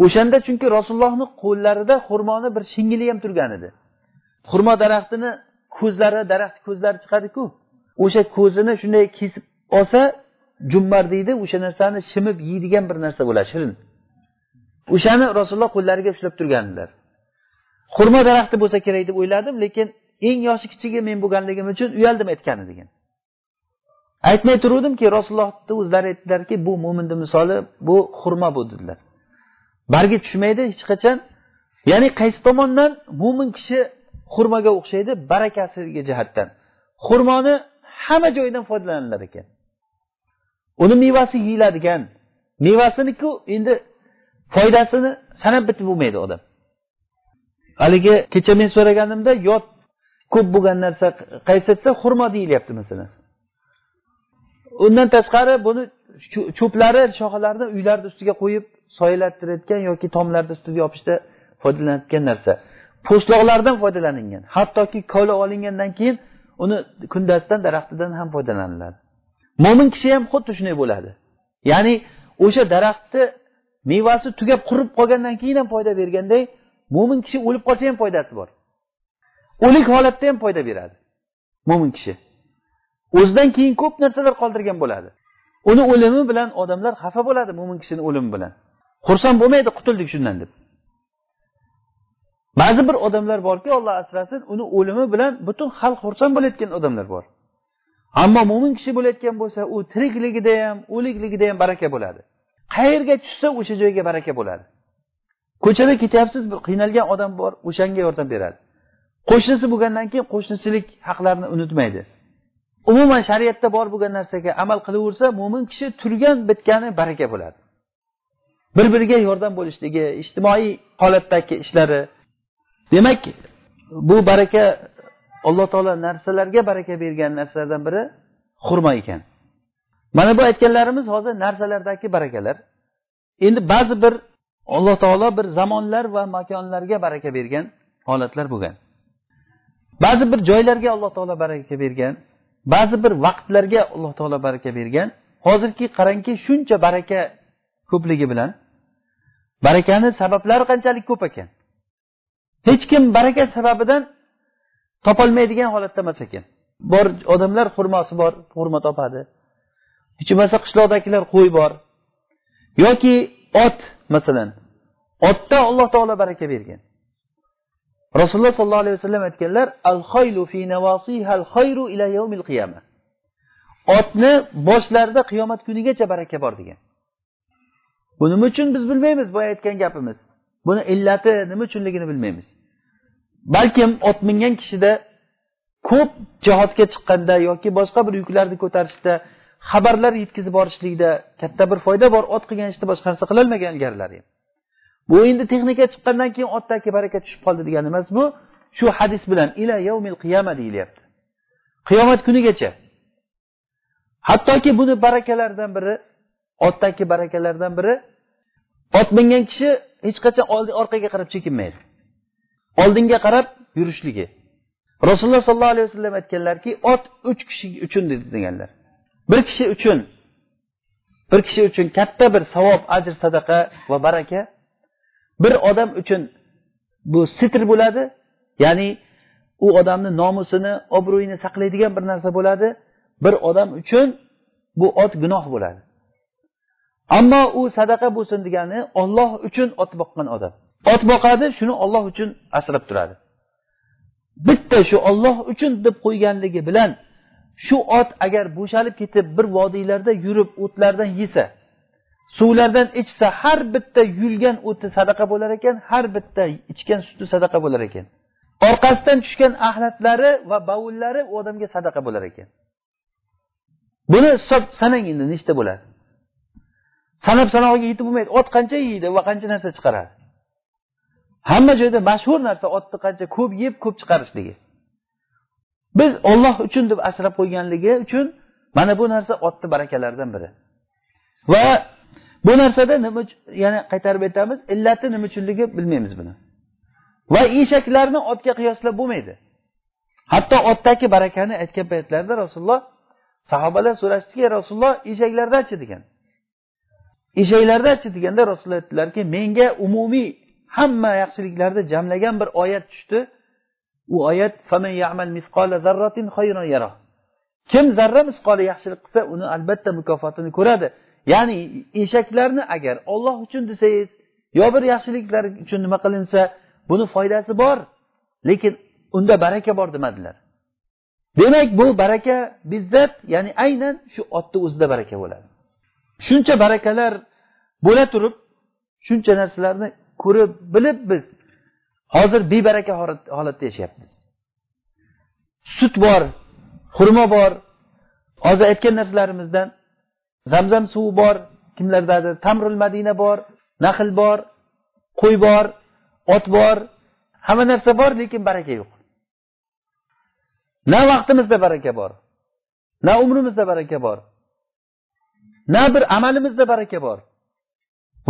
Speaker 2: O'shanda chunki rasulullohni qo'llarida xurmoni bir shingili ham turgan edi. Xurmo daraxtini ko'zlari daraxt ko'zlari chiqadiku o'sha ko'zini shunday kesib olsa jummar deydi o'sha narsani shimib yeydigan bir narsa bo'ladi shirin. O'shani rasululloh qo'llariga ushlab turgandilar. Xurmo daraxti bo'lsa kerak deb o'yladim lekin eng yoshi kichigi men bo'lganligim uchun uyaldim aytgani degan. Aytmay turuvdimki rasulullohni o'zlari aytdilarki bu mo'minni misoli bu xurmo bu dedilar. Bargi tushmaydi hech qachon. Ya'ni qaysi tomondan? Mo'min kishi xurmoga o'xshaydi barakasiga jihatdan. Xurmoni hamma joydan foydalanilar ekan. Uni mevasi yeyiladigan mevasiniku endi foydasini sanab bitib bo'lmaydi odam. Haligi kecha men so'raganimda yod ko'p bo'lgan narsa qaysi desa xurmo deyilyapti masalan. Undan tashqari buni cho'plari shoxalarini uylarni ustiga qo'yib soyalantirayotgan yoki tomlarni ustiga yopishda foydalanayotgan narsa. Po'stloqlardan foydalanilgan hattoki kovlab olingandan keyin uni kundasidan daraxtidan ham foydalaniladi. Mo'min kishi ham xuddi shunday bo'ladi. Ya'ni o'sha daraxtni mevasi tugab qurib qolgandan keyin ham foyda berganday mo'min kishi o'lib qolsa ham foydasi bor. O'lik holatda ham foyda beradi mo'min kishi. O'zidan keyin ko'p narsalar qoldirgan bo'ladi. Uni o'limi bilan odamlar xafa bo'ladi mo'min kishini o'limi bilan. Xursand bo'lmaydi qutuldik shundan deb. Ba'zi bir odamlar borki olloh asrasin uni o'limi bilan butun xalq xursand bo'layotgan odamlar bor. Ammo mo'min kishi bo'layotgan bo'lsa u tirikligida ham o'likligida ham baraka bo'ladi. Qayerga tushsa o'sha joyga baraka bo'ladi. Ko'chada ketyapsiz bir qiynalgan odam bor o'shanga yordam beradi. Qo'shnisi bo'lgandan keyin qo'shnisilik haqlarini unutmaydi. Umuman shariatda bor bo'lgan narsaga amal qilaversa mo'min kishi turgan bitgani baraka bo'ladi. Bir biriga yordam bo'lishligi ijtimoiy holatdagi ishlari. Demak bu baraka alloh taolo narsalarga baraka bergan narsalardan biri xurmo ekan. Mana bu aytganlarimiz hozir narsalardagi barakalar. Endi ba'zi bir alloh taolo bir zamonlar va makonlarga baraka bergan holatlar bo'lgan. Ba'zi bir joylarga alloh taolo baraka bergan ba'zi bir vaqtlarga alloh taolo baraka bergan. Hozirki qarangki shuncha baraka ko'pligi bilan barakani sabablari qanchalik ko'p ekan? Hech kim baraka sababidan topolmaydigan holatda emas ekan. Bor odamlar xurmosi bor xurmo topadi. Hech bo'lmasa qishloqdagilar qo'y bor. Yoki ot masalan. Otda alloh taolo baraka bergan. Rasululloh sollallohu alayhi vasallam aytganlar al khaylu fi al khayru ila yawmil qiyama otni boshlarida qiyomat kunigacha baraka bor degan. Bu nima uchun biz bilmaymiz boya aytgan gapimiz? Buni illati nima uchunligini bilmaymiz. Balkim ot mingan kishida ko'p jihodga chiqqanda yoki boshqa bir yuklarni ko'tarishda xabarlar yetkazib borishlikda katta bir foyda bor ot qilgan ishni boshqa narsa qilolmagan ilgarilari ham bu endi texnika chiqqandan keyin otdagi baraka tushib qoldi degani emas bu shu hadis bilan ila yavmil qiyama deyilyapti. Qiyomat kunigacha. Hattoki buni barakalardan biri otdagi barakalardan biri ot mingan kishi hech qachon orqaga qarab chekinmaydi. Oldinga qarab yurishligi. Rasululloh sollallohu alayhi vasallam aytganlarki ot uch kishi uchun dedi deganlar. Bir kishi uchun. Bir kishi uchun katta bir savob ajr sadaqa va baraka. Bir odam uchun bu sitr bo'ladi ya'ni u odamni nomusini obro'yini saqlaydigan bir narsa bo'ladi. Bir odam uchun bu ot gunoh bo'ladi. Ammo u sadaqa bo'lsin degani olloh uchun ot boqqan odam. Ot boqadi shuni olloh uchun asrab turadi. Bitta shu olloh uchun deb qo'yganligi bilan shu ot agar bo'shalib ketib bir vodiylarda yurib o'tlardan yesa suvlardan ichsa har bitta yulgan o'ti sadaqa bo'lar ekan har bitta ichgan suti sadaqa bo'lar ekan. Orqasidan tushgan axlatlari va bavullari u odamga sadaqa bo'lar ekan. Buni hisob sanang endi nechta bo'ladi? Sanab sanog'iga yetib bo'lmaydi. Ot qancha yeydi va qancha narsa chiqaradi? Hamma joyda mashhur narsa otni qancha ko'p yeb ko'p chiqarishligi. Biz olloh uchun deb asrab qo'yganligi uchun mana bu narsa otni barakalaridan biri. Va bu narsada nima yana qaytarib aytamiz illati nima uchunligi bilmaymiz buni. Va eshaklarni otga qiyoslab bo'lmaydi. Hatto otdagi barakani aytgan paytlarida rasululloh sahobalar so'rashdiki rasululloh eshaklardachi degan. Eshaklardachi deganda rasululloh aytdilarki menga umumiy hamma yaxshiliklarni jamlagan bir oyat tushdi. U oyat kim zarra misqoli yaxshilik qilsa uni albatta mukofotini ko'radi. Ya'ni eshaklarni agar olloh uchun desangiz yo bir yaxshiliklar uchun nima qilinsa buni foydasi bor. Lekin unda baraka bor demadilar. Demak bu baraka bizzat ya'ni aynan shu otni o'zida baraka bo'ladi. Shuncha barakalar bo'la turib shuncha narsalarni ko'rib bilib biz. Hozir bebaraka holatda yashayapmiz. Sut bor xurmo bor. Hozir aytgan narsalarimizdan zamzam suvi bor kimlardadir tamrul madina bor nahl bor qo'y bor ot bor hamma narsa bor lekin baraka yo'q. Na vaqtimizda baraka bor na umrimizda baraka bor na bir amalimizda baraka bor.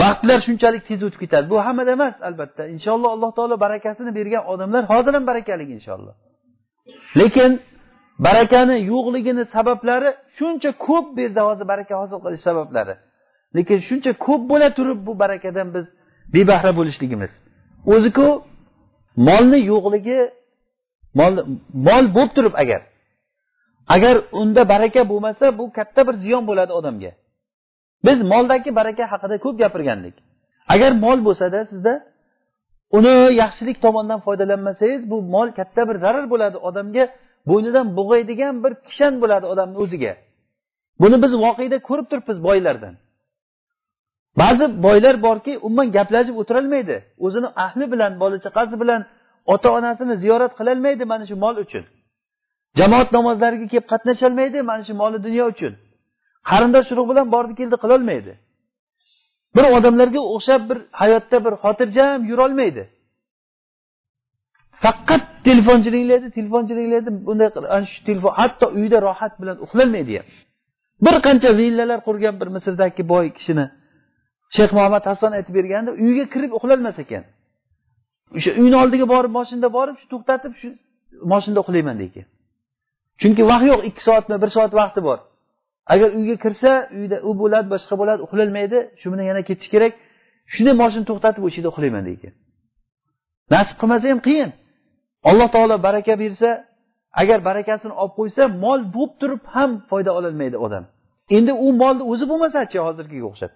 Speaker 2: Vaqtlar shunchalik tez o'tib ketadi. Bu hammada emas albatta. Inshaalloh alloh taolo barakasini bergan odamlar hozir ham barakali inshaalloh. Lekin barakani yo'qligini sabablari shuncha ko'p bu yerda hozir baraka hosil qilish sabablari. Lekin shuncha ko'p bo'la turib bu barakadan biz bebahra bo'lishligimiz. O'ziku molni yo'qligi mol mol bo'lib turib agar agar unda baraka bo'lmasa bu katta bir ziyon bo'ladi odamga. Biz moldagi baraka haqida ko'p gapirgandik. Agar mol bo'lsada sizda uni yaxshilik tomondan foydalanmasangiz bu mol katta bir zarar bo'ladi odamga bo'ynidan bug'aydigan bir kishan bo'ladi odamni o'ziga. Buni biz voqeda ko'rib turibmiz boylardan. Ba'zi boylar borki umuman gaplashib o'tirolmaydi. O'zini ahli bilan bola chaqasi bilan ota onasini ziyorat qilolmaydi mana shu mol uchun. Jamoat namozlariga kelib qatnasholmaydi mana shu moli dunyo uchun. Qarindosh urug' bilan bordi keldi qilolmaydi. Bir odamlarga o'xshab bir hayotda bir xotirjam yurolmaydi. Faqat telefonchiliklaydi telefonchiliklaydi bunday ana shu telefon hatto uyda rohat bilan uxlolmaydi ham. Bir qancha villalar qurgan bir misrdagi boy kishini shayx muhammad hasan aytib berganda uyga kirib uxlolmas ekan. O'sha uyni oldiga borib moshinada borib shu to'xtatib shu moshinada uxlayman deydi. Chunki vaqt yo'q ikki soatmi bir soat vaqti bor. Agar uyga kirsa uyda u bo'ladi boshqa bo'ladi uxlolmaydi shu bilan yana ketish kerak. Shunday moshinani to'xtatib o'sha yerda uxlayman deydi. Nasib qilmasa ham qiyin. Alloh taolo baraka bersa agar barakasini olib qo'ysa mol bo'lib turib ham foyda ololmaydi odam. Endi u molni o'zi bo'lmasachi hozirgiga o'xshab?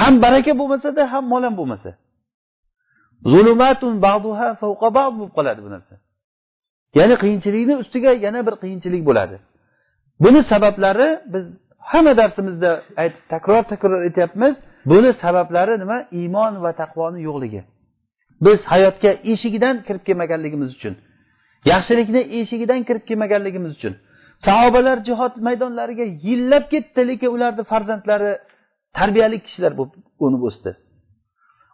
Speaker 2: Ham baraka bo'lmasada ham mol ham bo'lmasa. Zulumatun bo'lib qoladi bu narsa. Ya'ni qiyinchilikni ustiga yana bir qiyinchilik bo'ladi. Buni sabablari biz hamma darsimizda aytib takror takror aytyapmiz. Buni sabablari nima? Iymon va taqvoni yo'qligi. Biz hayotga eshigidan kirib kelmaganligimiz uchun yaxshilikni eshigidan kirib kelmaganligimiz uchun sahobalar jihod maydonlariga yillab ketdi lekin ularni farzandlari tarbiyali kishilar bo'lib o'nib o'sdi.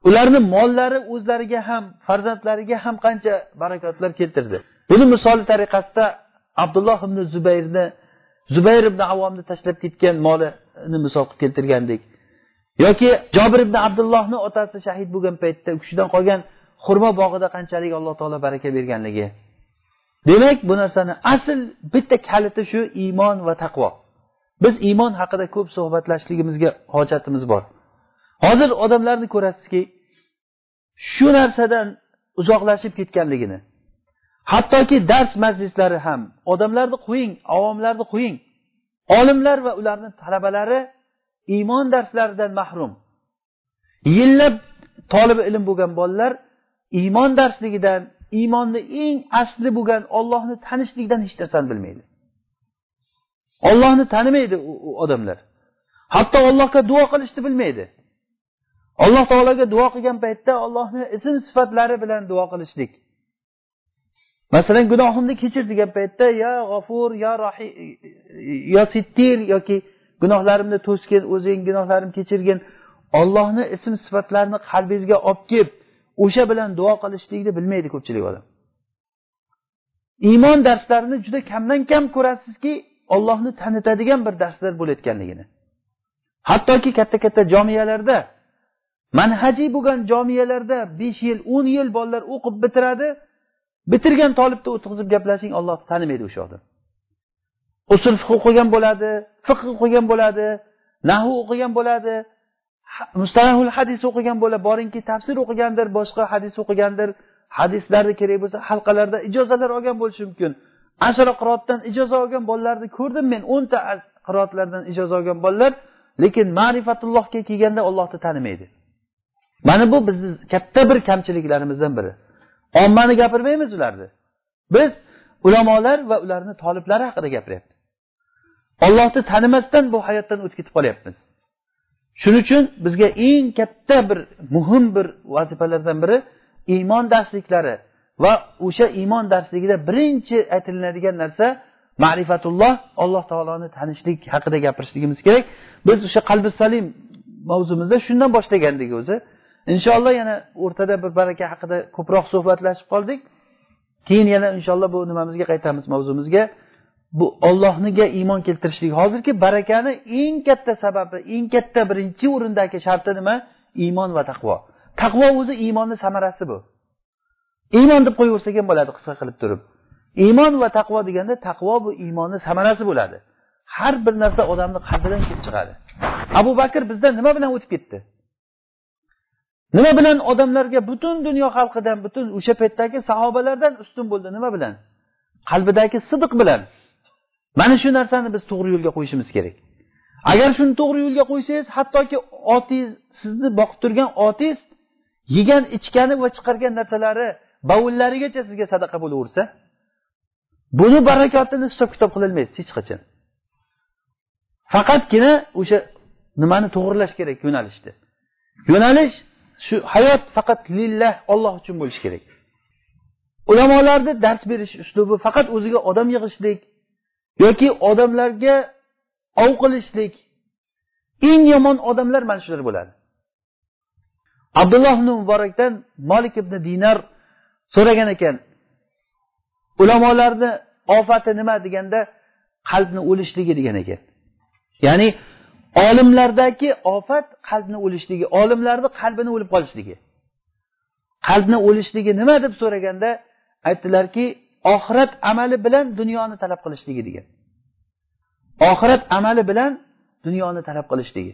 Speaker 2: Ularni mollari o'zlariga ham farzandlariga ham qancha barakotlar keltirdi. Buni misoli tariqasida abdulloh ibn zubayrni zubayr ibn avomni tashlab ketgan molini misol qilib keltirgandik yoki jobir ibn abdullohni otasi shahid bo'lgan paytda u kishidan qolgan xurmo bog'ida qanchalik alloh taolo baraka berganligi. Demak bu narsani asl bitta kaliti shu iymon va taqvo. Biz iymon haqida ko'p suhbatlashishligimizga hojatimiz bor. Hozir odamlarni ko'rasizki shu narsadan uzoqlashib ketganligini hattoki dars majlislari ham odamlarni qo'ying avomlarni qo'ying. Olimlar va ularni talabalari iymon darslaridan mahrum. Yillab tolibi ilm bo'lgan bolalar iymon darsligidan iymonni eng asli bo'lgan ollohni tanishlikdan hech narsani bilmaydi. Ollohni tanimaydi u odamlar. Hatto allohga duo qilishni bilmaydi. Alloh taologa duo qilgan paytda ollohni ism sifatlari bilan duo qilishlik. Masalan gunohimni kechir degan paytda ya g'ofur ya rohi yo sittir yoki gunohlarimni to'sgin o'zing gunohlarimni kechirgin ollohni ism sifatlarini qalbingizga olib kelib o'sha bilan duo qilishlikni bilmaydi ko'pchilik odam. Iymon darslarini juda kamdan kam ko'rasizki ollohni tanitadigan bir darslar bo'layotganligini. Hattoki katta katta jomiyalarda manhajiy bo'lgan jomiyalarda besh yil o'n yil bolalar o'qib bitiradi bitirgan tolibni o'tqizib gaplashing olloh tanimaydi o'sha odam usul fiq o'qigan bo'ladi fiqh o'qigan bo'ladi nahu o'qigan bo'ladi mustalahul hadis o'qigan bo'ladi boringki tafsir o'qigandir boshqa hadis o'qigandir hadislarni kerak bo'lsa halqalarda ijozalar olgan bo'lishi mumkin. Ashra qiroatdan ijoza olgan bolalarni ko'rdim men o'nta qiroatlardan ijoza olgan bolalar lekin ma'rifatullohga kelganda ollohni tanimaydi. Mana bu bizni katta bir kamchiliklarimizdan biri. Ommani gapirmaymiz ularni. Biz ulamolar va ularni toliblari haqida gapiryapmiz ollohni tanimasdan bu hayotdan o'tib ketib qolyapmiz. Shuning uchun bizga eng katta bir muhim bir vazifalardan biri iymon darsliklari va o'sha iymon darsligida birinchi aytilinadigan narsa ma'rifatulloh alloh taoloni tanishlik haqida gapirishligimiz kerak. Biz o'sha qalbi salim mavzumizda shundan boshlagandik o'zi. Inshaalloh yana o'rtada bir baraka haqida ko'proq suhbatlashib qoldik. Keyin yana inshaalloh bu nimamizga qaytamiz mavzumizga. Bu ollohniga iymon keltirishlik. Hozirgi barakani eng katta sababi eng katta birinchi o'rindagi sharti nima? Iymon va taqvo. Taqvo o'zi iymonni samarasi bu. Iymon deb qo'yaversak ham bo'ladi qisqa qilib turib. Iymon va taqvo deganda taqvo bu iymonni samarasi bo'ladi. Har bir narsa odamni qalbidan kelib chiqadi. Abu bakr bizdan nima bilan o'tib ketdi? Nima bilan odamlarga butun dunyo xalqidan butun o'sha paytdagi sahobalardan ustun bo'ldi? Nima bilan? Qalbidagi sidiq bilan. Mana shu narsani biz to'g'ri yo'lga qo'yishimiz kerak. Agar shuni to'g'ri yo'lga qo'ysangiz hattoki otingiz sizni boqib turgan otingiz yegan ichgani va chiqargan narsalari bavullarigacha sizga sadaqa bo'laversa buni barakotini hisob kitob qilolmaysiz hech qachon. Faqatgina o'sha nimani to'g'irlash kerak? Yo'nalishni. Yo'nalish shu hayot faqat lillah olloh uchun bo'lishi kerak. Ulamolarni dars berish uslubi faqat o'ziga odam yig'ishlik yoki odamlarga ov qilishlik. Eng yomon odamlar mana shular bo'ladi. Abdulloh ibn muborakdan molik ibn dinar so'ragan ekan ulamolarni ofati nima? deganda qalbni o'lishligi degan ekan. Ya'ni olimlardagi ofat qalbni o'lishligi olimlarni qalbini o'lib qolishligi. Qalbni o'lishligi nima deb so'raganda aytdilarki oxirat amali bilan dunyoni talab qilishligi degan. Oxirat amali bilan dunyoni talab qilishligi.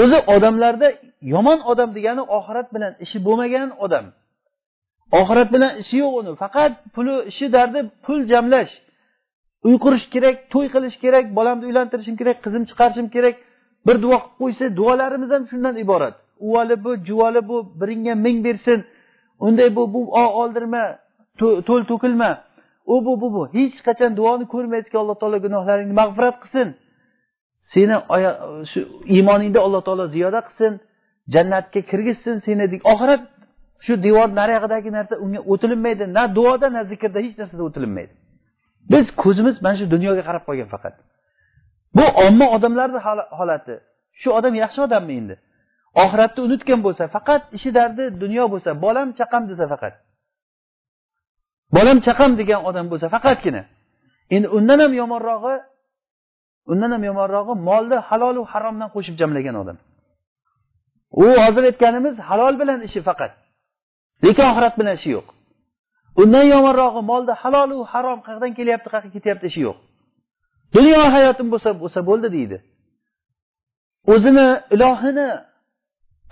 Speaker 2: O'zi odamlarda yomon odam degani oxirat bilan ishi bo'lmagan odam. Oxirat bilan ishi yo'q uni. Faqat puli ishi dardi pul jamlash. Uy qurish kerak to'y qilish kerak bolamni uylantirishim kerak qizim chiqarishim kerak bir duo qilib qo'ysa duolarimiz ham shundan iborat. Uvali bu juvoli bu biringga ming bersin. Unday bu bu oldirma to'l to'kilma. U bu bu bu. Hech qachon duoni ko'rmaydiki alloh taolo gunohlaringni mag'firat qilsin. Seni shu iymoningda alloh taolo ziyoda qilsin. Jannatga kirgizsin seni oxirat shu devor nariyog'idagi narsa unga o'tilinmaydi. Na duoda na zikrda hech narsada o'tilinmaydi. Biz ko'zimiz mana shu dunyoga qarab qolgan faqat. Bu omma odamlarni holati. Shu odam yaxshi odammi endi? Oxiratni unutgan bo'lsa faqat ishi dardi dunyo bo'lsa bolam chaqam desa faqat. Bolam chaqam degan odam bo'lsa faqatgina. Endi undan ham yomonrog'i undan ham yomonrog'i molni halolu haromdan qo'shib jamlagan odam. U hozir aytganimiz halol bilan ishi faqat. Lekin oxirat bilan ishi yo'q. Undan yomonrog'i molni halolu harom qayerdan kelyapti qayerga ketyapti ishi yo'q. Dunyo hayotim bo'lsa bo'lsa bo'ldi deydi. O'zini ilohini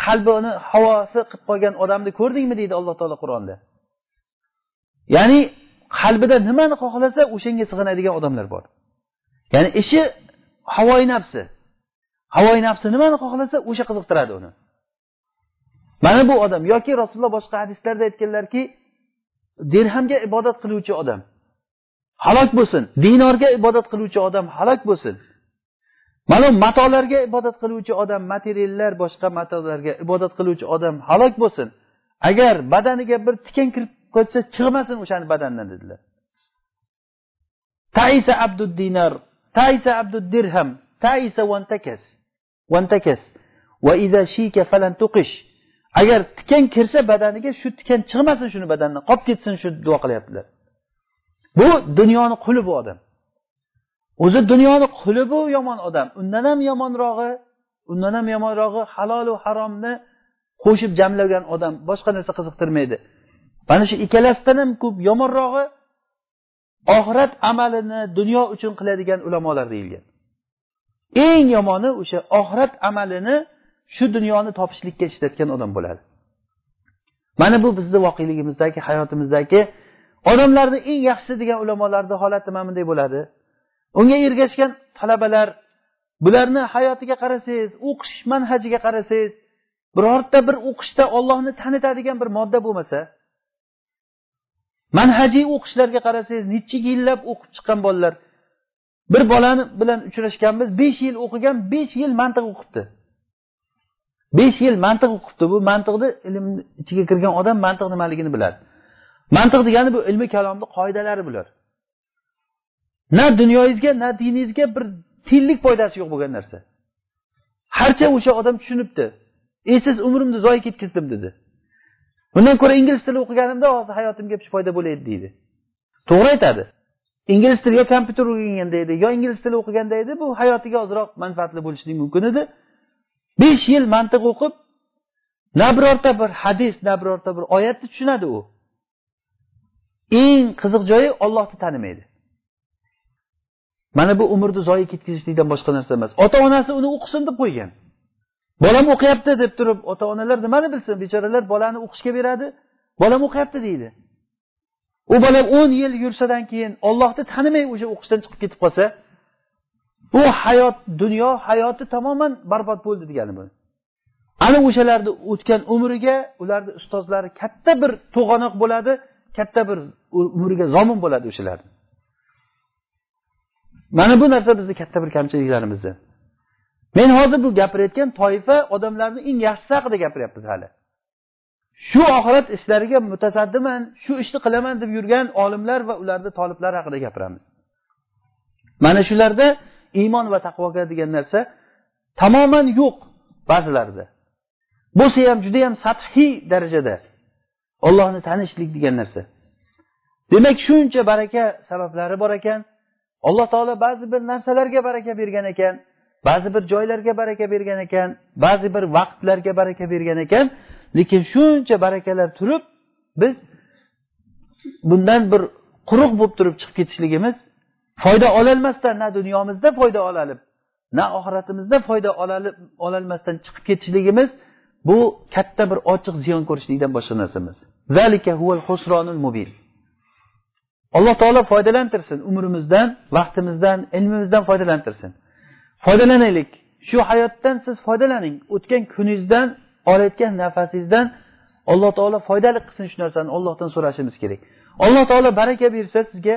Speaker 2: qalbini havosi qilib qo'ygan odamni ko'rdingmi deydi alloh taolo qur'onda. Ya'ni qalbida nimani xohlasa o'shanga sig'inadigan odamlar bor. Ya'ni ishi havoyi nafsi. Havoyi nafsi nimani xohlasa o'sha qiziqtiradi uni. Mana bu odam yoki rasululloh boshqa hadislarda aytganlarki dirhamga ibodat qiluvchi odam. Halok bo'lsin. Dinorga ibodat qiluvchi odam halok bo'lsin. Mana matolarga ibodat qiluvchi odam materiallar boshqa matolarga ibodat qiluvchi odam halok bo'lsin. Agar badaniga bir tikan kirib qolsa chiqmasin o'shani badandan dedilar. Taisa abdud dinar taisa abdud dirham taisa vantakas vantakas va iza shika falan tuqish. Agar tikan kirsa badaniga shu tikan chiqmasin shuni badandan qolib ketsin shu duo qilyaptilar. Bu dunyoni quli bu odam. O'zi dunyoni quli bu yomon odam. Undan ham yomonrog'i undan ham yomonrog'i halolu haromni qo'shib jamlagan odam boshqa narsa qiziqtirmaydi. Mana shu ikkalasidan ham ko'p yomonrog'i oxirat amalini dunyo uchun qiladigan ulamolar deyilgan. Eng yomoni o'sha oxirat amalini shu dunyoni topishlikka ishlatgan odam bo'ladi. Mana bu bizni voqeligimizdagi hayotimizdagi odamlarni eng yaxshisi degan ulamolarni holati mana bunday bo'ladi. Unga ergashgan talabalar bularni hayotiga qarasangiz o'qish manhajiga qarasangiz birorta bir o'qishda ollohni tanitadigan bir modda bo'lmasa manhajiy o'qishlarga qarasangiz necha yillab o'qib chiqqan bolalar bir bolani bilan uchrashganmiz besh yil o'qigan besh yil mantiq o'qibdi. Besh yil mantiq o'qibdi bu mantiqni ilmni ichiga kirgan odam mantiq nimaligini biladi. Mantiq degani bu ilmi kalomni qoidalari bular. Na dunyoyingizga na diningizga bir tiyinlik foydasi yo'q bo'lgan narsa. Harcha o'sha odam tushunibdi. Esiz umrimni zoyi ketkazdim dedi. Bundan ko'ra ingliz tili o'qiganimda hozir hayotimga foyda bo'laydi deydi. To'g'ri aytadi. Ingliz tili yo kompyuter o'rganganda edi yo ingliz tili o'qiganda edi bu hayotiga ozroq manfaatli bo'lishligi mumkin edi. Besh yil mantiq o'qib na birorta bir hadis na birorta bir oyatni tushunadi u. eng qiziq joyi ollohni tanimaydi. Mana bu umrni zoyi ketkazishlikdan boshqa narsa emas. Ota onasi uni o'qisin deb qo'ygan. Bolam o'qiyapti deb turib ota onalar nimani bilsin? Bechoralar bolani o'qishga beradi bolam o'qiyapti deydi. U bola o'n yil yursadan keyin ollohni tanimay o'sha o'qishdan chiqib ketib qolsa bu hayot dunyo hayoti tamoman barbod bo'ldi degani bu ana o'shalarni o'tgan umriga ularni ustozlari katta bir to'g'anoq bo'ladi. Katta bir umriga zomin bo'ladi o'shalarni mana bu narsa bizni katta bir kamchiliklarimizni men hozir bu gapirayotgan toifa odamlarni eng yaxshisi haqida gapiryapmiz hali. Shu oxirat ishlariga mutasaddiman shu ishni qilaman deb yurgan olimlar va ularni toliblari haqida gapiramiz. Mana shularda iymon va taqvoga degan narsa tamoman yo'q ba'zilarida. Bo'lsa ham judayam sathiy darajada ollohni tanishlik degan narsa. Demak shuncha baraka sabablari bor ekan. Alloh taolo ba'zi bir narsalarga baraka bergan ekan ba'zi bir joylarga baraka bergan ekan ba'zi bir vaqtlarga baraka bergan ekan. Lekin shuncha barakalar turib biz bundan bir quruq bo'lib turib chiqib ketishligimiz foyda ololmasdan na dunyomizda foyda olalib na oxiratimizda foyda ololmasdan chiqib ketishligimiz bu katta bir ochiq ziyon ko'rishlikdan boshqa narsa emas alloh taolo foydalantirsin umrimizdan vaqtimizdan ilmimizdan foydalantirsin. Foydalanaylik. Shu hayotdan siz foydalaning. O'tgan kuningizdan olayotgan nafasingizdan alloh taolo foydali qilsin shu narsani ollohdan so'rashimiz kerak. Alloh taolo baraka bersa sizga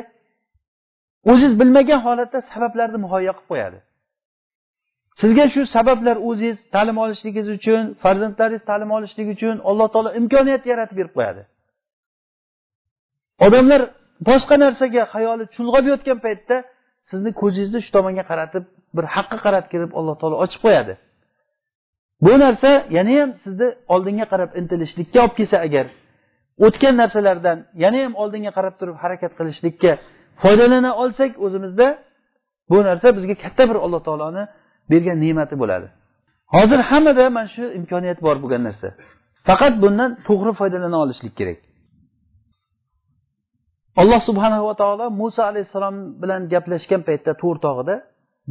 Speaker 2: o'ziz bilmagan holatda sabablarni muhayyo qilib qo'yadi. Sizga shu sabablar o'zingiz ta'lim olishligingiz uchun farzandlaringiz ta'lim olishligi uchun alloh taolo imkoniyat yaratib berib qo'yadi. Odamlar boshqa narsaga xayoli chulg'ab yotgan paytda sizni ko'zingizni shu tomonga qaratib bir haqqa qaratib kelib alloh taolo ochib qo'yadi. Bu narsa yana ham sizni oldinga qarab intilishlikka olib kelsa agar o'tgan narsalardan yana ham oldinga qarab turib harakat qilishlikka foydalana olsak o'zimizda bu narsa bizga katta bir alloh taoloni bergan ne'mati bo'ladi. Hozir hammada mana shu imkoniyat bor bo'lgan narsa. Faqat bundan to'g'ri foydalana olishlik kerak. Alloh subhanahu va taolo muso alayhissalom bilan gaplashgan paytda to'r tog'ida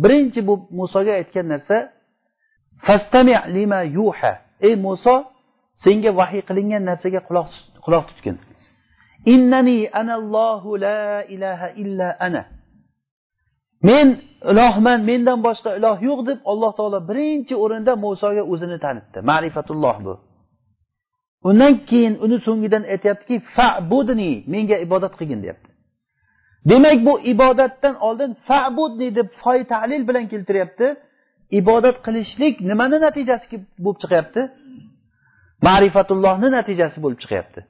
Speaker 2: birinchi bu musoga aytgan narsa fastami lima yuha. Ey muso senga vahiy qilingan narsaga quloq quloq tutgin. Innani anallohu la ilaha illa ana. Men ilohman mendan boshqa iloh yo'q deb alloh taolo birinchi o'rinda musoga o'zini tanitdi. Ma'rifatulloh bu. Undan keyin uni so'ngidan aytyaptiki fabudni menga ibodat qilgin deyapti. Demak bu ibodatdan oldin fabudni deb foy talil bilan keltiryapti. Ibodat qilishlik nimani natijasi bo'lib chiqyapti? Ma'rifatullohni natijasi bo'lib chiqyapti.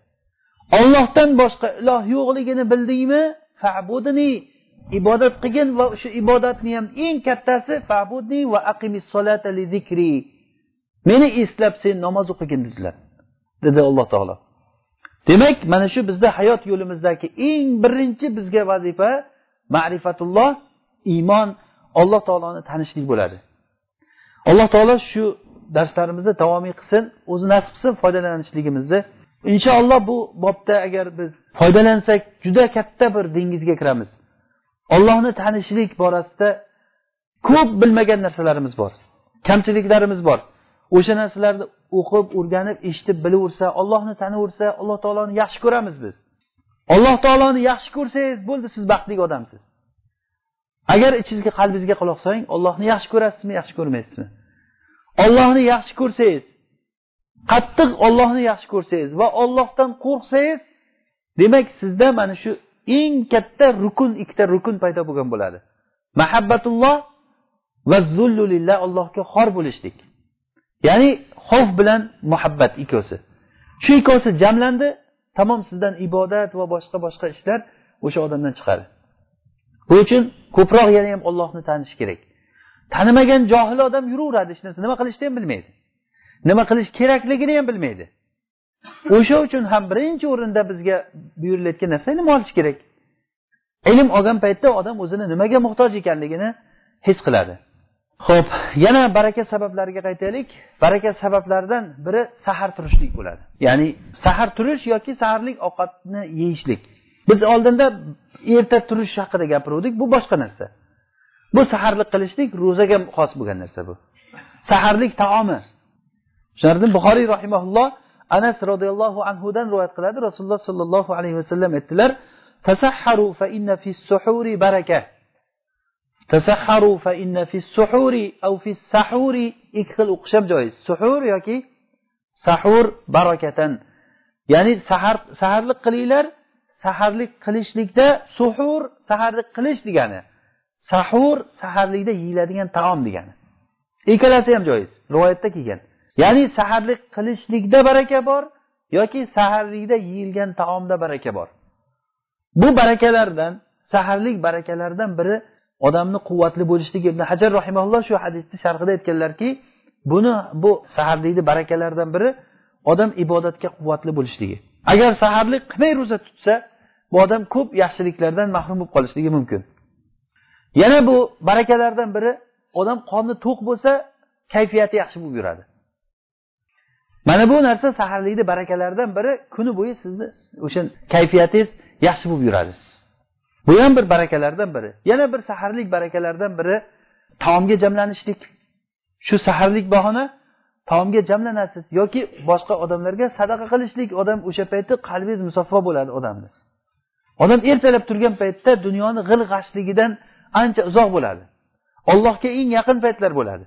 Speaker 2: Ollohdan boshqa iloh yo'qligini bildingmi? Fabudni ibodat qilgin va shu ibodatni ham eng kattasi fabudni va aqimis solata li zikri. Meni eslab sen namoz o'qigin dedilar dedi alloh taolo. Demak mana shu bizda hayot yo'limizdagi eng birinchi bizga vazifa ma'rifatulloh iymon alloh taoloni tanishlik bo'ladi. Alloh taolo shu darslarimizni davomiy qilsin o'zi nasib qilsin foydalanishligimizni. Inshaalloh bu bobda agar biz foydalansak juda katta bir dengizga kiramiz. Ollohni tanishlik borasida ko'p bilmagan narsalarimiz bor. Kamchiliklarimiz bor. O'sha narsalarni o'qib o'rganib eshitib bilaversa ollohni taniversa alloh taoloni yaxshi ko'ramiz biz. Alloh taoloni yaxshi ko'rsangiz bo'ldi siz baxtli odamsiz. Agar ichingizga qalbingizga quloq soling ollohni yaxshi ko'rasizmi yaxshi ko'rmaysizmi? Ollohni yaxshi ko'rsangiz qattiq ollohni yaxshi ko'rsangiz va ollohdan qo'rqsangiz demak sizda mana shu eng katta rukun ikkita rukun paydo bo'lgan bo'ladi. Mahabbatulloh va zullulillah allohga xor bo'lishlik. Ya'ni xavf bilan muhabbat ikkovsi shu ikkovsi jamlandi tamom sizdan ibodat va boshqa boshqa ishlar o'sha odamdan chiqadi. Bu uchun ko'proq yana ham ollohni tanish kerak. Tanimagan johil odam yuraveradi hech narsa. Nima qilishni ham bilmaydi. Nima qilish kerakligini ham bilmaydi. O'sha uchun ham birinchi o'rinda bizga buyurilayotgan narsa ilm olish kerak. Ilm olgan paytda odam o'zini nimaga muhtoj ekanligini his qiladi. Ho'p yana baraka sabablariga qaytaylik. Baraka sabablaridan biri sahar turishlik bo'ladi. Ya'ni sahar turish yoki saharlik ovqatni yeyishlik. Biz oldinda erta turish haqida gapiruvdik bu boshqa narsa. Bu saharlik qilishlik ro'zaga xos bo'lgan narsa bu. Saharlik taomi. Shulardan buxoriy rahimaulloh anas roziyallohu anhudan rivoyat qiladi. Rasululloh sollallohu alayhi vasallam aytdilar tasahharu fa inna fi suhuri baraka. Tasahharu fa inna fi suhuri au fi sahuri ikki xil o'qish ham joiz. Suhur yoki sahur barakatan. Ya'ni sahar saharlik qilinglar saharlik qilishlikda suhur saharlik qilish degani sahur saharlikda yeyiladigan taom degani. Ikkalasi ham joiz. Rivoyatda kelgan. Ya'ni saharlik qilishlikda baraka bor yoki saharlikda yeyilgan taomda baraka bor. Bu barakalardan saharlik barakalaridan biri odamni quvvatli bo'lishligi. Ibn hajar rahimaulloh shu hadisni sharhida aytganlarki buni bu saharlikni barakalaridan biri odam ibodatga quvvatli bo'lishligi. Agar saharlik qilmay ro'za tutsa bu odam ko'p yaxshiliklardan mahrum bo'lib qolishligi mumkin. Yana bu barakalardan biri odam qorni to'q bo'lsa kayfiyati yaxshi bo'lib yuradi. Mana bu narsa saharlikni barakalaridan biri. Kuni bo'yi sizni o'sha kayfiyatingiz yaxshi bo'lib yuradi. Bu ham bir barakalardan biri. Yana bir saharlik barakalaridan biri taomga jamlanishlik. Shu saharlik bahona taomga jamlanasiz yoki boshqa odamlarga sadaqa qilishlik. Odam o'sha payti qalbingiz musaffo bo'ladi odamni. Odam ertalab turgan paytda dunyoni g'il g'ashligidan ancha uzoq bo'ladi. Allohga eng yaqin paytlar bo'ladi.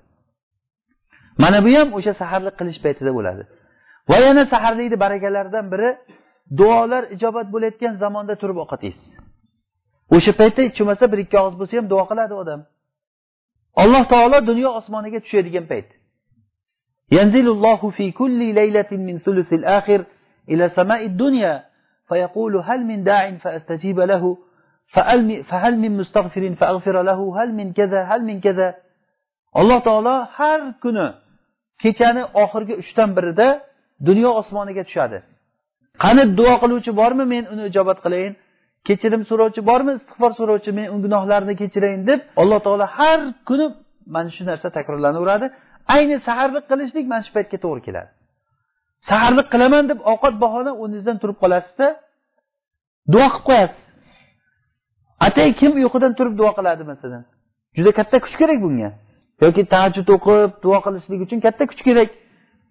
Speaker 2: mana bu ham o'sha saharlik qilish paytida bo'ladi va yana saharlikni barakalaridan biri duolar ijobat bo'layotgan zamonda turib ovqat yeysiz o'sha paytda hech bo'lmasa bir ikki og'iz bo'lsa ham duo qiladi odam alloh taolo dunyo osmoniga tushadigan payt yanzilullohu fi kulli laylatin min sulusil akhir ila samai dunya فيقول هل من داع فأستجيب له فهل من مستغفر فأغفر له هل من كذا هل من كذا alloh taolo har kuni kechani oxirgi uchdan birida dunyo osmoniga tushadi. Qani duo qiluvchi bormi men uni ijobat qilayin? Kechirim so'rovchi bormi istig'for so'rovchi men uni gunohlarini kechirayin deb alloh taolo har kuni mana shu narsa takrorlanaveradi. Ayni saharlik qilishlik mana shu paytga to'g'ri keladi. Saharlik qilaman deb ovqat bahona o'rningizdan turib qolasizda duo qilib qo'yasiz. Atay kim uyqudan turib duo qiladi masalan? Juda katta kuch kerak bunga. Yoki tahajjud o'qib duo qilishlik uchun katta kuch kerak.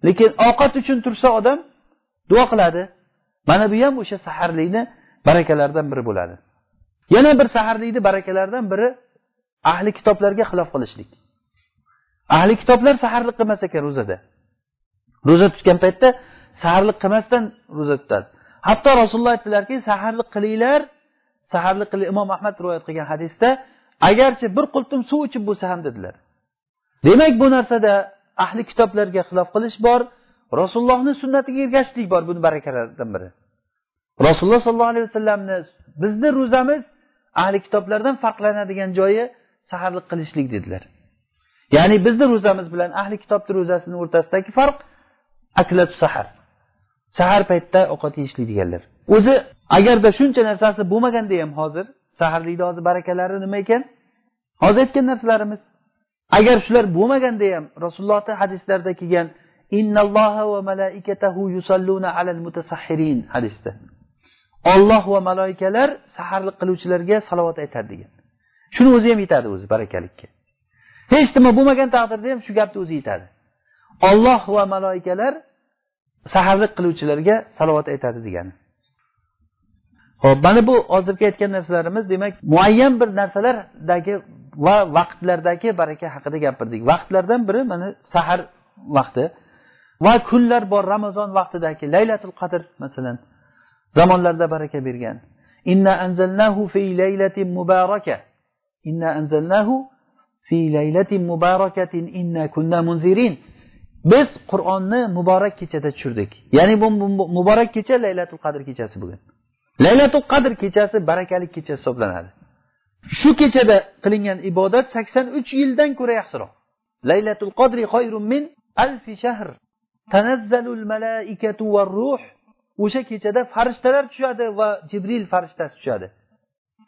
Speaker 2: Lekin ovqat uchun tursa odam duo qiladi. Mana bu ham o'sha saharlikni barakalaridan biri bo'ladi. Yana bir saharlikni barakalaridan biri ahli kitoblarga xilof qilishlik. Ahli kitoblar saharlik qilmas ekan ro'zada. Ro'za tutgan paytda saharlik qilmasdan ro'za tutadi. Hatto rasululloh aytdilarki saharlik qilinglar. Saharlik qil imom ahmad rivoyat qilgan hadisda agarchi bir qultum suv ichib bo'lsa ham dedilar. Demak bu narsada ahli kitoblarga xilof qilish bor rasulullohni sunnatiga ergashishlik bor buni barakalaridan biri. Rasululloh sollallohu alayhi vasallamni bizni ro'zamiz ahli kitoblardan farqlanadigan joyi saharlik qilishlik dedilar. Ya'ni bizni ro'zamiz bilan ahli kitobni ro'zasini o'rtasidagi farq aklatu sahar. Sahar paytida ovqat yeyishlik deganlar. O'zi agarda shuncha narsasi bo'lmaganda ham hozir saharlikni hozir barakalari nima ekan? Hozir aytgan narsalarimiz agar shular bo'lmaganda ham rasulullohni hadislarida kelgan innalloha va malaikatahu yusalluna alal mutasahhirin hadisda. Olloh va maloikalar saharlik qiluvchilarga salovat aytadi degan. Shuni o'zi ham yetadi o'zi barakalikka. Hech nima bo'lmagan taqdirda ham shu gapni o'zi yetadi. Olloh va maloikalar saharlik qiluvchilarga salovat aytadi degani. Ho'p mana bu hozirgi aytgan narsalarimiz. Demak muayyan bir narsalardagi va vaqtlardagi baraka haqida gapirdik. Vaqtlardan biri mana sahar vaqti va kunlar bor ramazon vaqtidagi laylatul qadr masalan zamonlarda baraka bergan. Inna anzalnahu fi laylatin mubaraka. Inna anzalnahu fi laylatin mubarakatin inna kunna munzirin. Biz qur'onni muborak kechada tushirdik. Ya'ni bu muborak kecha laylatul qadr kechasi bugun. Laylatul qadr kechasi barakali kecha hisoblanadi. Shu kechada qilingan ibodat sakson uch yildan ko'ra yaxshiroq. Laylatul qadri xoyrun min alfi shahr. Tanazzalul malaikatu ruh. O'sha kechada farishtalar tushadi va jibril farishtasi tushadi.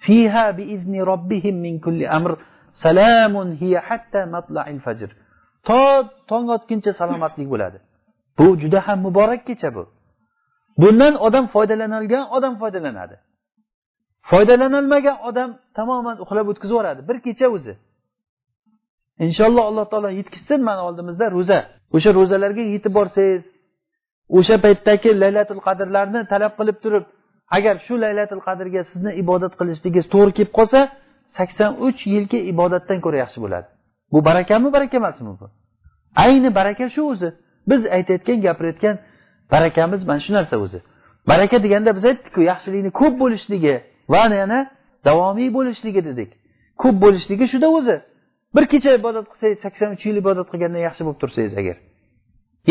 Speaker 2: Fiha biizni robbihim min kulli amr. Salamun hiya hatta matla'il fajr. To tong otguncha salomatlik bo'ladi. Bu juda ham muborak kecha bu. Bundan odam foydalanolgan odam foydalanadi. Foydalanolmagan odam tamoman uxlab o'tkazib yuboradi bir kecha o'zi. Inshaalloh alloh taolo yetkazsin mana oldimizda ro'za. O'sha ro'zalarga yetib borsangiz o'sha paytdagi laylatul qadrlarni talab qilib turib agar shu laylatul qadrga sizni ibodat qilishligingiz to'g'ri kelib qolsa sakson uch yilgi ibodatdan ko'ra yaxshi bo'ladi. Bu barakami baraka emasmi bu? Ayni baraka shu o'zi. Biz aytayotgan gapirayotgan barakamiz mana shu narsa o'zi. Baraka deganda biz aytdikku yaxshilikni ko'p bo'lishligi va yana davomiy bo'lishligi dedik. Ko'p bo'lishligi shuda o'zi. Bir kecha ibodat qilsangiz sakson uch yil ibodat qilgandan yaxshi bo'lib tursangiz agar.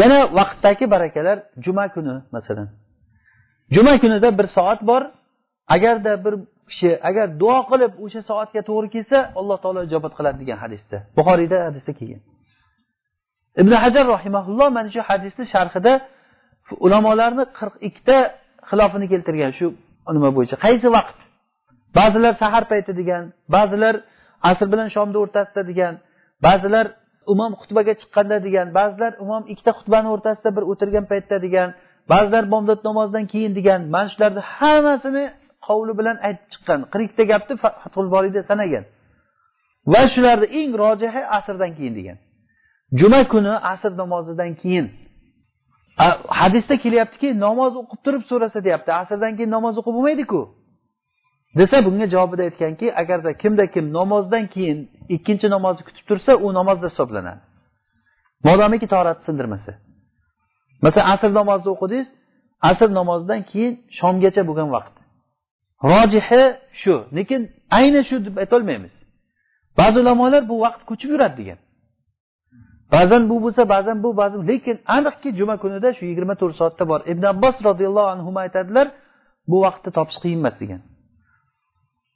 Speaker 2: Yana vaqtdagi barakalar juma kuni masalan. Juma kunida bir soat bor. Agarda bir kishi agar duo qilib o'sha soatga to'g'ri kelsa alloh taolo ijobat qiladi degan hadisda. Buxoriyda hadisda kelgan. Ibn hajar rahimaulloh mana shu hadisni sharhida ulamolarni qirq ikkita xilofini keltirgan shu nima bo'yicha. Qaysi vaqt? Ba'zilar sahar payti degan ba'zilar asr bilan shomni o'rtasida degan ba'zilar imom xutbaga chiqqanda degan ba'zilar imom ikkita xutbani o'rtasida bir o'tirgan paytda degan ba'zilar bomdod namozidan keyin degan mana shularni hammasini qovli bilan aytib chiqqan qirq ikkita gapni fathul boriyda sanagan. Va shularni eng rojihi asrdan keyin degan. Juma kuni asr namozidan keyin. Hadisda kelyaptiki namoz o'qib turib so'rasa deyapti asrdan keyin namoz o'qib bo'lmaydiku. Desa bunga javobida aytganki agarda kimda kim namozdan keyin ikkinchi namozni kutib tursa u namozda hisoblanadi. Modomiki toratni sindirmasa masalan asr namozini o'qidingiz asr namozidan keyin shomgacha bo'lgan vaqt. Rojihi shu lekin ayni shu deb aytolmaymiz. Ba'zi ulamolar bu vaqt ko'chib yuradi degan. Ba'zan bu bo'lsa ba'zan bu ba'zan lekin aniqki juma kunida shu yigirma to'rt soatda bor. Ibn abbos roziyallohu anhu aytadilar bu vaqtni topish qiyin emas degan.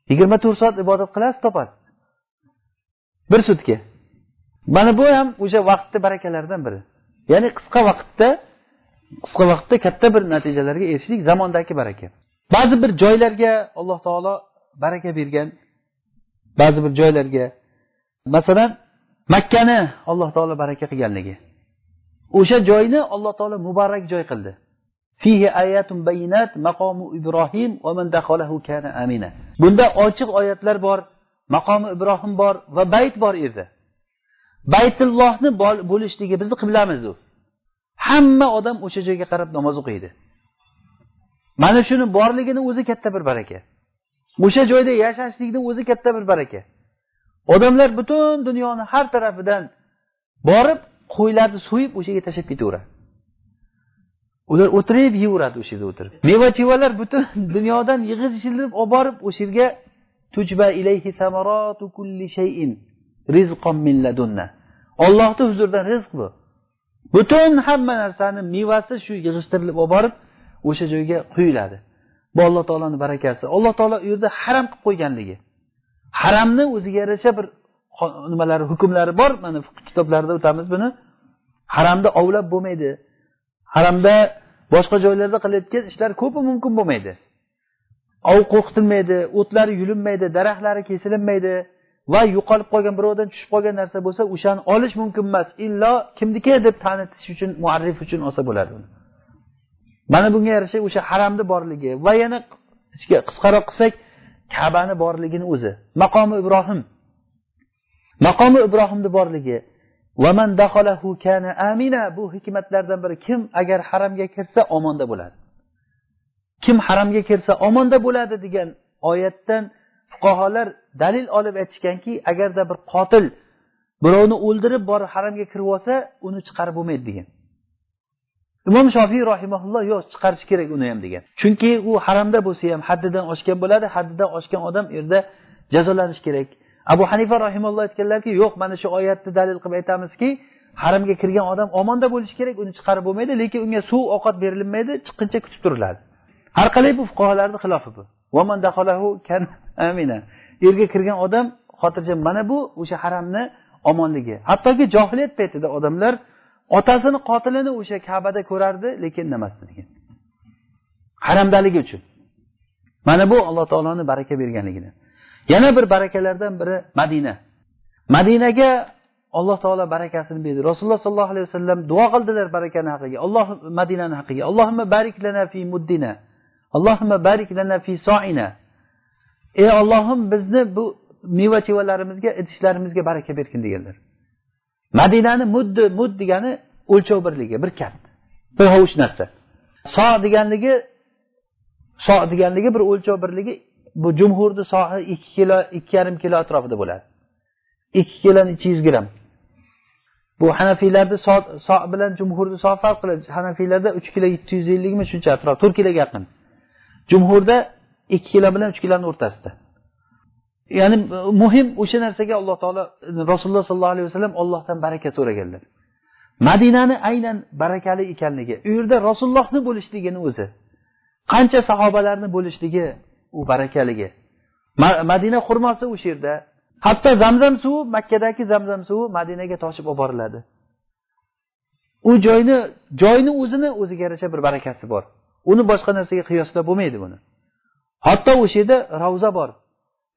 Speaker 2: Yigirma to'rt soat ibodat qilasiz topasiz bir sutka mana bu ham o'sha vaqtni barakalaridan biri. Ya'ni qisqa vaqtda qisqa vaqtda katta bir natijalarga erishishlik zamondagi baraka. Ba'zi bir joylarga alloh taolo baraka bergan ba'zi bir joylarga masalan makkani alloh taolo baraka qilganligi. O'sha joyni alloh taolo muborak joy qildi. Fihi ayatun bayinat maqomu ibrohim va man dakhalahu kana amina. Bunda ochiq oyatlar bor maqomi ibrohim bor va bayt bor edi. Baytullohni bo'lishligi bizni qiblamiz u hamma odam o'sha joyga qarab namoz o'qiydi. Mana shuni borligini o'zi katta bir baraka. O'sha joyda yashashlikni o'zi katta bir baraka. Odamlar butun dunyoni har tarafidan borib qo'ylarni so'yib o'sha yerga tashlab ketaveradi. Ular o'tirib yeyveradi o'sha yerda o'tirib. Meva chevalar butun dunyodan yig'ib yig'ishilib olib borib o'sha yerga tujba ilayhi samaratu kulli shayin rizqon min ladunna ollohni huzuridan rizq bu. Butun hamma narsani mevasi shu yig'ishtirilib olib borib o'sha joyga quyiladi. Bu alloh taoloni barakasi. Alloh taolo u yerda haram qilib qo'yganligi. Haramni o'ziga yarasha bir nimalari hukmlari bor. Mana kitoblarida o'tamiz buni. Haramni ovlab bo'lmaydi. Haramda boshqa joylarda qilayotgan ishlar ko'pi mumkin bo'lmaydi. Ov qo'rqitilmaydi o'tlari yulinmaydi daraxtlari kesilinmaydi va yo'qolib qolgan birovdan tushib qolgan narsa bo'lsa o'shani olish mumkin emas. Illo kimniki deb tanitish uchun muarrif uchun olsa bo'ladi mana bunga yarasha o'sha haramni borligi va yana qisqaroq qilsak kabani borligini o'zi. Maqomi ibrohim. Maqomi ibrohimni borligi amina bu hikmatlardan biri. Kim agar haramga kirsa omonda bo'ladi. Kim haramga kirsa omonda bo'ladi degan oyatdan fuqarolar dalil olib aytishganki agarda bir qotil birovni o'ldirib borib haramga kirib olsa uni chiqarib bo'lmaydi degan. Imom shofiy rahimaulloh yo'q chiqarish kerak uni ham degan. Chunki u haramda bo'lsa ham haddidan oshgan bo'ladi haddidan oshgan odam u yerda jazolanishi kerak. Abu hanifa rahimalloh aytganlarki yo'q mana shu oyatni dalil qilib aytamizki haramga kirgan odam omonda bo'lishi kerak uni chiqarib bo'lmaydi lekin unga suv ovqat berilmaydi chiqquncha kutib turiladi. Har qalay bu fuqarolarni xilofi bu. Yerga kirgan odam xotirjam mana bu o'sha haramni omonligi. Hattoki johiliyat paytida odamlar otasini qotilini o'sha kabada ko'rardi lekin indamasdi degan haramdaligi uchun. Mana bu alloh taoloni baraka berganligini. Yana bir barakalardan biri madina. Madinaga alloh taolo barakasini berdi. Rasululloh sollallohu alayhi vasallam duo qildilar barakani haqiga. Alloh madinani haqiga. Allohimma barik lana fi muddina. Allohimma barik lana fi soina. Ey ollohim bizni bu meva chevalarimizga idishlarimizga baraka bergin deganlar. Madinani muddi mud degani o'lchov birligi bir kaft bir hovuch narsa. So deganligi so deganligi bir o'lchov birligi bu jumhurni sohi ikki kilo ikki yarim kilo atrofida bo'ladi. Ikki kilo ikki yuz gramm bu hanafiylarda so, so bilan jumhurni so farq qiladi. Hanafiylarda uch kilo yetti yuz ellikmi shuncha atrof to'rt kiloga yaqin. Jumhurda ikki kilo bilan uch kiloni o'rtasida. Ya'ni muhim o'sha narsaga alloh taolo rasululloh sollallohu alayhi vasallam ollohdan baraka so'raganlar. Madinani aynan barakali ekanligi u yerda rasulullohni bo'lishligini o'zi qancha sahobalarni bo'lishligi u barakaligi. Madina xurmosi o'sha yerda hatto zamzam suvi makkadagi zamzam suvi madinaga toshib olib boriladi. U joyni joyni o'zini o'ziga yarasha bir barakasi bor. Uni boshqa narsaga qiyoslab bo'lmaydi buni. Hatto o'sha yerda ravza bor.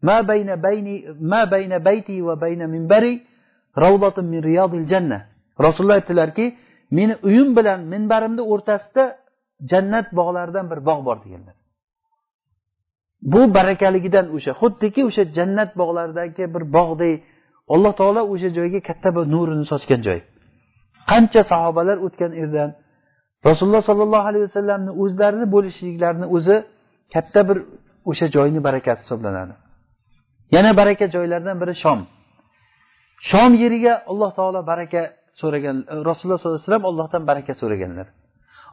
Speaker 2: Ma bayna bayni ma bayna bayti va bayna minbari ravdatun min riyodil janna. Rasululloh aytdilarki meni uyim bilan minbarimni o'rtasida jannat bog'laridan bir bog' bor deganlar bu barakaligidan o'sha xuddiki o'sha jannat bog'laridagi bir bog'dek alloh taolo o'sha joyga katta bir nurini sochgan joy. Qancha sahobalar o'tgan yerdan rasululloh sollallohu alayhi vasallamni o'zlarini bo'lishliklarini o'zi katta bir o'sha joyni barakasi hisoblanadi. Yana baraka joylardan biri shom. Shom yeriga alloh taolo baraka so'ragan e, rasululloh sollallohu alayhi vasallam allohdan baraka so'raganlar.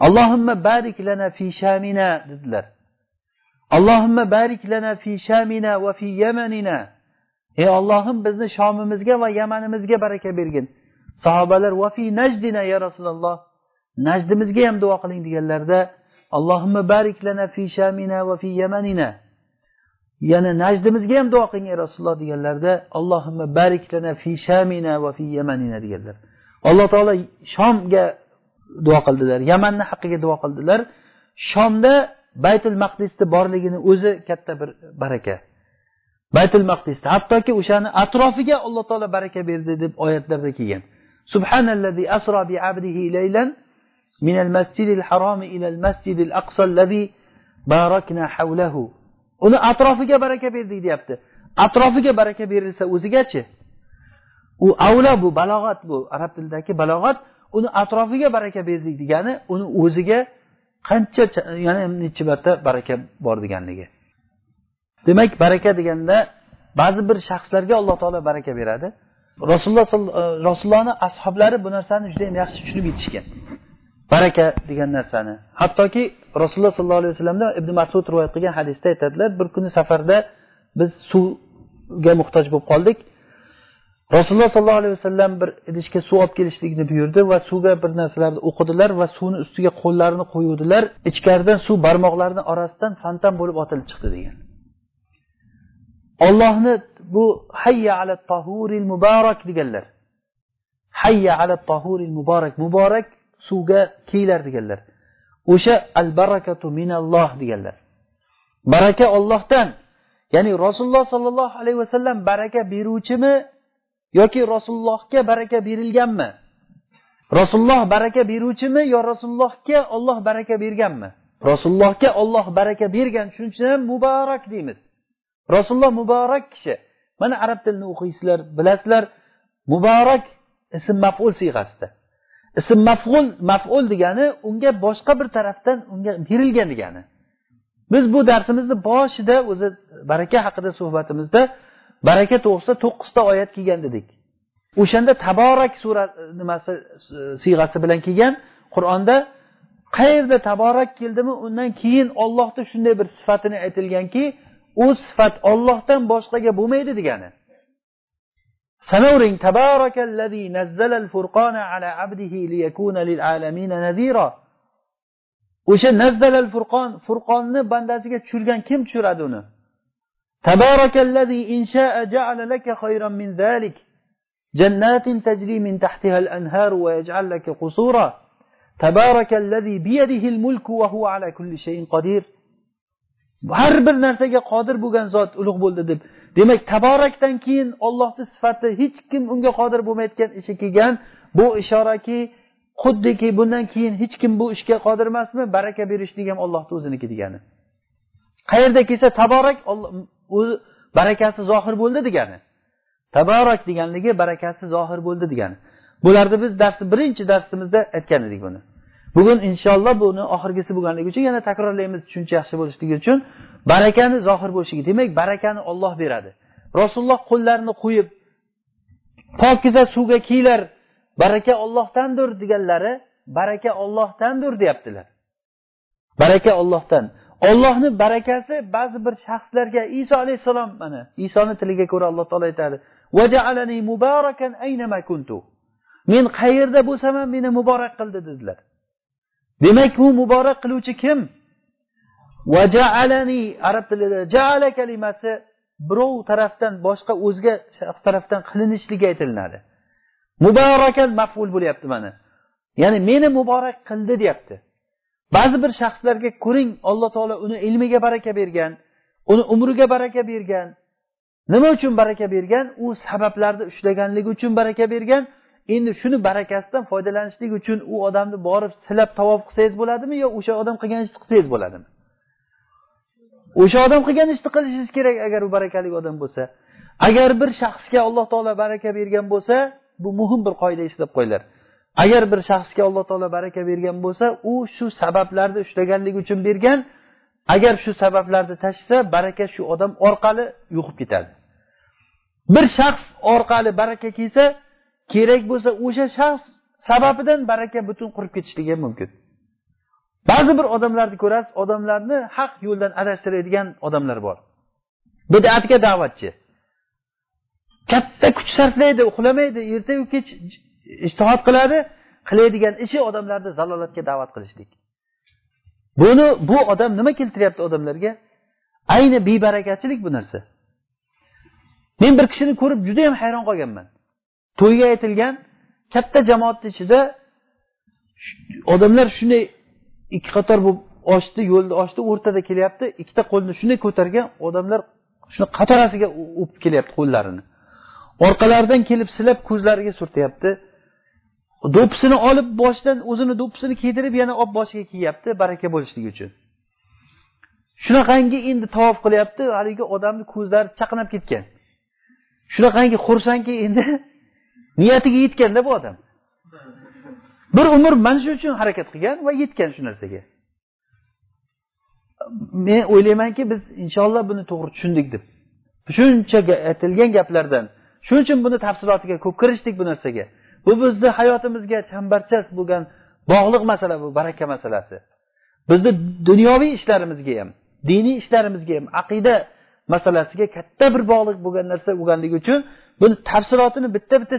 Speaker 2: Allohimma barik lana fi shamina dedilar. Allohimma barik lana fi shamina va fi yamanina. Ey ollohim bizni shomimizga va yamanimizga baraka bergin. Sahobalar va fi najdina ya rasululloh. Najdimizga ham duo qiling deganlarida allohimma barik lana fi shamina va fi yamanina. Yana najdimizga ham duo qiling ey rasululloh deganlarida allohimma barik lana fi shamina va fi yamanina deganlar. Alloh taolo shomga duo qildilar. Yamanni haqqiga duo qildilar. Shomda baytul maqdisni borligini o'zi katta bir baraka baytul maqdisda hattoki o'shani atrofiga alloh taolo baraka berdi deb oyatlarda kelgan subhanallazi asro bi abdihi laylan من المسجد الحرام إلى المسجد الأقصى الذي باركنا حوله uni atrofiga baraka berdik deyapti atrofiga baraka berilsa o'zigachi u avlo bu balog'at bu arab tilidagi balog'at uni atrofiga baraka berdik degani uni o'ziga qancha yana necha marta baraka bor deganligi. Demak baraka deganda ba'zi bir shaxslarga alloh taolo baraka beradi. Rasululloh e, rasulullohni ashoblari bu narsani juda yam yaxshi tushunib yetishgan. Baraka degan narsani. Hattoki rasululloh sollallohu alayhi vasallamdan ibn masud rivoyat qilgan hadisda aytadilar bir kuni safarda biz suvga muhtoj bo'lib qoldik. Rasululloh sollallohu alayhi vasallam bir idishga suv olib kelishlikni buyurdi va suvga bir narsalarni o'qidilar va suvni ustiga qo'llarini qo'yuvdilar. Ichkaridan suv barmoqlarini orasidan fontan bo'lib otilib chiqdi degan. Ollohni bu hayya ala tahuril muborak deganlar. Hayya ala tahuril muborak muborak suvga kiyilar deganlar. O'sha al barakatu minalloh deganlar. Baraka ollohdan ya'ni rasululloh sollallohu alayhi vasallam baraka beruvchimi yoki rasulullohga baraka berilganmi? Rasululloh baraka beruvchimi yo rasulullohga olloh baraka berganmi? Rasulullohga olloh baraka bergan shuning uchun ham muborak deymiz. Rasululloh muborak kishi. Mana arab tilini o'qiysizlar bilasizlar muborak ism maful siyg'asida. Ism maful maful degani unga boshqa bir tarafdan unga berilgan degani. Biz bu darsimizni boshida o'zi baraka haqida suhbatimizda baraka to'g'risida to'qqizta oyat kelgan dedik. O'shanda taborak sura e, nimasi siyg'asi bilan kelgan qur'onda qayerda taborak keldimi undan keyin ollohni shunday bir sifatini aytilganki u sifat ollohdan boshqaga bo'lmaydi degani. Sanavring tabarakallazi nazzalal furqona ala abdihi liyakuna lil alamin nadira o'sha nazzalal furqon furqonni bandasiga tushirgan kim tushiradi uni? tabarakallazi insha'a ja'ala laka khayran min zalik جنات تجري من تحتها الأنهار ويجعل لك قصورا تبارك الذي بيده الملك وهو على كل شيء قدير har bir narsaga qodir bo'lgan zot ulug' bo'ldi deb demak taborakdan keyin ollohni sifati hech kim unga qodir bo'lmayotgan ishi kelgan bu ishoraki xuddiki bundan keyin hech kim bu ishga qodir emasmi baraka berishlik ham ollohni o'ziniki degani qayerda kelsa taborak o'zi barakasi zohir bo'ldi degani. Tabarak deganligi barakasi zohir bo'ldi degani. Bularni biz dars birinchi darsimizda aytgan edik buni. Bugun inshaalloh buni oxirgisi bo'lganligi uchun yana takrorlaymiz tushuncha yaxshi bo'lishligi uchun. Barakani zohir bo'lishligi demak barakani olloh beradi. Rasululloh qo'llarini qo'yib pokiza suvga kiylar baraka ollohdandir deganlari baraka ollohdandir deyaptilar. Baraka ollohdan ollohni barakasi ba'zi bir shaxslarga iso alayhissalom mana isoni tiliga ko'ra alloh taolo aytadi men qayerda bo'lsam ham meni muborak qildi dedilar. Demak bu muborak qiluvchi kim? Arab tilida jaala kalimasi birov tarafdan boshqa o'zga shaxs tarafdan qilinishligi aytilinadi. Mubarakan maful bo'lyapti mana. Ya'ni meni muborak qildi deyapti. Ba'zi bir shaxslarga ko'ring alloh taolo uni ilmiga baraka bergan uni umriga baraka bergan. Nima uchun baraka bergan? U sabablarni ushlaganligi uchun baraka bergan. Endi shuni barakasidan foydalanishlik uchun u odamni borib silab tavof qilsangiz bo'ladimi yo o'sha odam qilgan ishni qilsangiz bo'ladimi? O'sha odam qilgan ishni qilishingiz kerak agar u barakali odam bo'lsa. Agar bir shaxsga alloh taolo baraka bergan bo'lsa bu muhim bir qoida eslab qo'yinglar. Agar bir shaxsga alloh taolo baraka bergan bo'lsa u shu sabablarni ushlaganligi uchun bergan. Agar shu sabablarni tashlasa baraka shu odam orqali yo'qib ketadi. Bir shaxs orqali baraka kelsa kerak bo'lsa o'sha shaxs sababidan baraka butun qurib ketishligi ham mumkin. Ba'zi bir odamlarni ko'rasiz odamlarni haq yo'ldan adashtiradigan odamlar bor. Bidatga da'vatchi. Katta kuch sarflaydi uxlamaydi ertayu kech ishtihod qiladi qiladigan ishi odamlarni zalolatga da'vat qilishlik. Buni bu odam nima keltiryapti odamlarga? Ayni bebarakachilik bu narsa. Men bir kishini ko'rib judayam hayron qolganman. To'yga aytilgan katta jamoatni ichida odamlar shunday ikki qator bo'lib ochdi yo'lni ochdi o'rtada kelyapti ikkita qo'lni shunday ko'targan odamlar shuni qatorasiga o'pib kelyapti qo'llarini. Orqalaridan kelib silab ko'zlariga surtyapti. Do'ppisini olib boshidan o'zini do'ppisini kiydirib yana olib boshiga kiyyapti baraka bo'lishligi uchun. Shunaqangi endi tavof qilyapti haligi odamni ko'zlari chaqnab ketgan. Shunaqangi xursandki endi niyatiga yetganda bu odam. Bir umr mana shu uchun harakat qilgan va yetgan shu narsaga. Men o'ylaymanki biz inshaalloh buni to'g'ri tushundik deb. Shuncha aytilgan gaplardan shuning uchun buni tafsilotiga ko'p kirishdik bu narsaga. Bu bizni hayotimizga chambarchas bo'lgan bog'liq masala bu baraka masalasi. Bizni dunyoviy ishlarimizga ham diniy ishlarimizga ham aqida masalasiga katta bir bog'liq bo'lgan narsa bo'lganligi uchun buni tafsilotini bitta bitta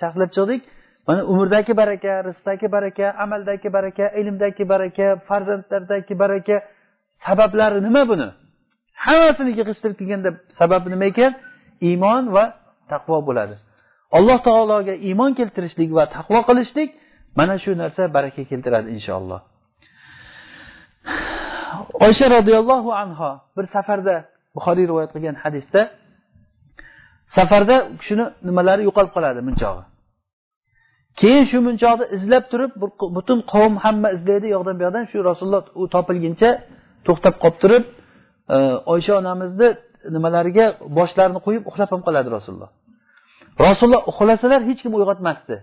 Speaker 2: sharhlab chiqdik mana umrdagi baraka rizqdagi baraka amaldagi baraka ilmdagi baraka farzandlardagi baraka. Sabablari nima buni? Hammasini yig'ishtirib kelganda sababi nima ekan? Iymon va taqvo bo'ladi. Alloh taologa iymon keltirishlik va taqvo qilishlik mana shu narsa baraka keltiradi inshaalloh. Oysha roziyallohu anho bir safarda buxoriy rivoyat qilgan hadisda safarda u kishini nimalari yo'qolib qoladi munchog'i. Keyin shu munchoqni izlab turib butun qavm hamma izlaydi u yoqdan bu yoqdan shu rasululloh u topilguncha to'xtab qolib turib e, oysha onamizni nimalariga boshlarini qo'yib uxlab ham qoladi rasululloh. Rasululloh uxlasalar hech kim uyg'otmasdi.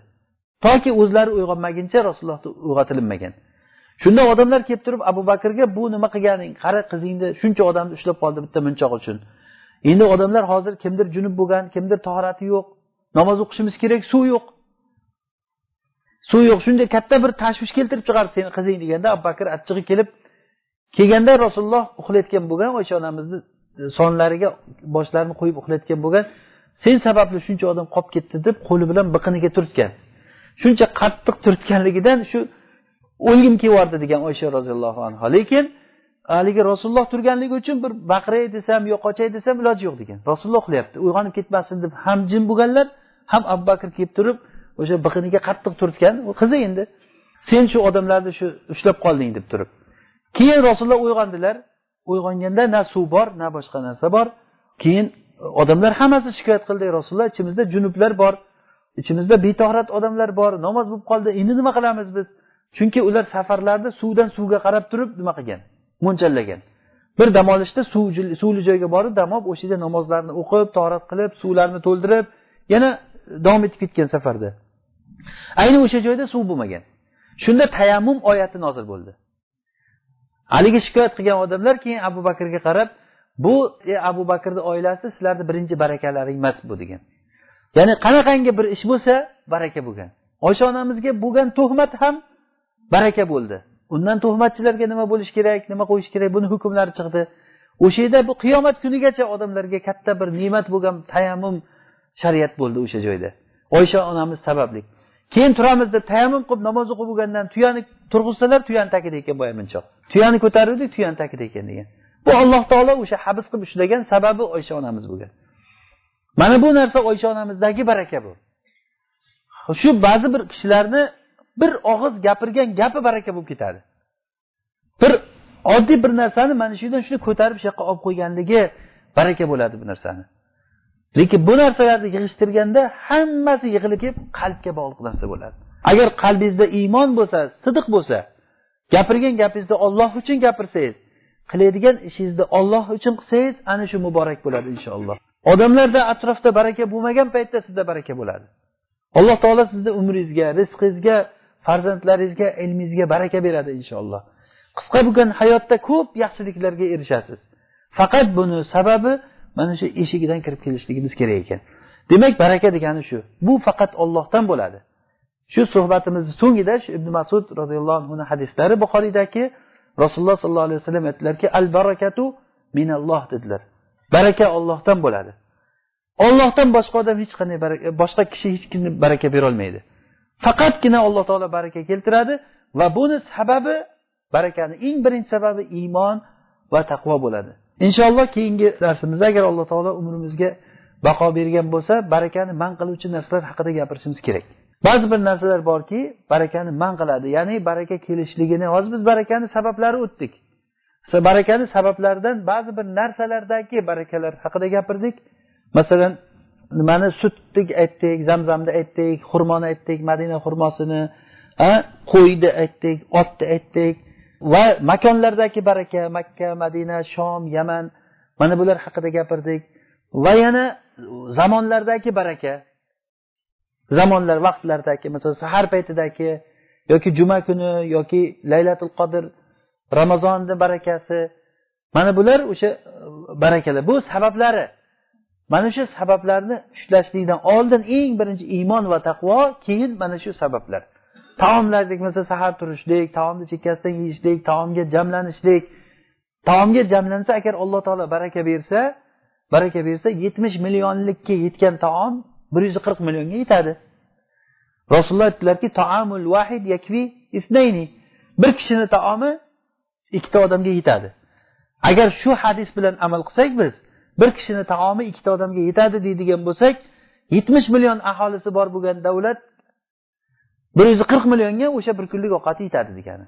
Speaker 2: Toki o'zlari uyg'onmaguncha rasulullohni uyg'otilinmagan. Shunda odamlar kelib turib abu bakrga bu nima qilganing? Qara qizingni shuncha odamni ushlab qoldi bitta munchoq uchun. Endi odamlar hozir kimdir junub bo'lgan kimdir tahorati yo'q. Namoz o'qishimiz kerak suv yo'q. Suv yo'q shunday katta bir tashvish keltirib chiqardi seni qizing deganda abu bakr achchig'i kelib kelganda rasululloh uxlayotgan bo'lgan oysha onamizni sonlariga boshlarini qo'yib uxlayotgan bo'lgan sen sababli shuncha odam qolib ketdi deb qo'li bilan biqiniga turtgan. Shuncha qattiq turtganligidan shu o'lgim kelyapti degan oysha roziyallohu anhu lekin haligi rasululloh turganligi uchun bir baqiray desam yo qochay desam iloji yo'q degan. Rasululloh uxlayapti uyg'onib ketmasin deb ham jim bo'lganlar ham abu bakr kelib turib o'sha biqiniga qattiq turtgan. U qizi endi sen shu odamlarni shu ushlab qolding deb turib. Keyin rasululloh uyg'ondilar. Uyg'onganda na suv bor na boshqa narsa bor. Keyin odamlar hammasi shikoyat qildi rasululloh ichimizda junublar bor ichimizda betohrat odamlar bor namoz bo'lib qoldi endi nima qilamiz biz? Chunki ular safarlarda suvdan suvga qarab turib nima qilgan? Mo'ljallagan bir dam olishda suv suvli joyga borib dam olib o'sha yerda namozlarni o'qib torat qilib suvlarni to'ldirib yana davom etib ketgan safarda. Ayni o'sha joyda suv bo'lmagan. Shunda tayammum oyati nozil bo'ldi. Haligi shikoyat qilgan odamlar keyin abu bakrga qarab bu e, abu bakrni oilasi sizlarni birinchi barakalaring emas bu degan. Ya'ni qanaqangi bir ish bo'lsa baraka bo'lgan. Oysha onamizga bo'lgan tuhmat ham baraka bo'ldi. Undan tuhmatchilarga nima bo'lishi kerak nima qo'yish kerak buni hukmlari chiqdi. O'sha yerda bu qiyomat kunigacha odamlarga katta bir ne'mat bo'lgan tayammum shariat bo'ldi o'sha joyda. Oysha onamiz sababli. Keyin turamiz deb tayammum qilib namoz o'qib bo'lgandan tuyani turg'izsalar tuyani tagida ekan boya munchoq tuyani ko'taruvdik tuyani tagida ekan degan. Bu alloh taolo o'sha habs qilib ushlagan sababi oysha onamiz bo'lgan. Mana bu narsa oysha onamizdagi baraka bu. Shu ba'zi bir kishilarni bir og'iz gapirgan gapi baraka bo'lib ketadi. Bir oddiy bir narsani mana shu yerdan shuni ko'tarib shu yoqqa olib qo'yganligi baraka bo'ladi bu narsani. Lekin bu narsalarni yig'ishtirganda hammasi yig'ilib kelib qalbga bog'liq narsa bo'ladi. Agar qalbingizda iymon bo'lsa sidiq bo'lsa gapirgan gapingizni olloh uchun gapirsangiz qiladigan ishingizni olloh uchun qilsangiz ana shu muborak bo'ladi inshaalloh. Odamlarda atrofda baraka bo'lmagan paytda sizda baraka bo'ladi. Alloh taolo sizni umringizga rizqingizga farzandlaringizga ilmingizga baraka beradi inshaalloh. Qisqa bo'lgan hayotda ko'p yaxshiliklarga erishasiz. Faqat buni sababi mana shu eshigidan kirib kelishligimiz kerak ekan. Demak baraka degani shu. Bu faqat ollohdan bo'ladi. Shu suhbatimizni so'ngida shu ibn masud roziyallohu anhuni hadislari buxoriydagi rasululloh sollallohu alayhi vasallam aytdilarki al barakatu minalloh dedilar. Baraka ollohdan bo'ladi. Ollohdan boshqa odam hech qanday baraka boshqa kishi hech kimni baraka berolmaydi. Faqatgina alloh taolo baraka keltiradi va buni sababi barakani eng birinchi sababi iymon va taqvo bo'ladi. Inshaalloh keyingi darsimizda agar alloh taolo umrimizga baqo bergan bo'lsa barakani man qiluvchi narsalar haqida gapirishimiz kerak. Ba'zi bir narsalar borki barakani man qiladi. Ya'ni baraka kelishligini hozir biz barakani sabablari o'tdik. Barakani sabablaridan ba'zi bir narsalardagi barakalar haqida gapirdik. Masalan nimani sutni aytdik zamzamni aytdik xurmoni aytdik madina xurmosini qo'yni aytdik otni aytdik va makonlardagi baraka makka madina shom yaman mana bular haqida gapirdik. Va yana zamonlardagi baraka. Zamonlar vaqtlardagi masalan sahar paytidagi yoki juma kuni yoki laylatul qadr ramazonni barakasi mana bular o'sha e, barakalar. Bu sabablari mana shu sabablarni ushlashlikdan oldin eng birinchi iymon va taqvo keyin mana shu sabablar. Taomlardek masalan sahar turishlik taomni chekkasidan yeyishlik taomga jamlanishlik. Taomga jamlansa agar alloh taolo baraka bersa baraka bersa yetmish millionlikka yetgan taom bir yuz qirq millionga yetadi. Rasululloh aytdilarki taamul vahid yakvi isnayni bir kishini taomi ikkita odamga yetadi. Agar shu hadis bilan amal qilsak biz bir kishini taomi ikkita odamga yetadi deydigan bo'lsak yetmish million aholisi bor bo'lgan davlat bir yuz qirq millionga o'sha bir kunlik ovqati yetadi degani.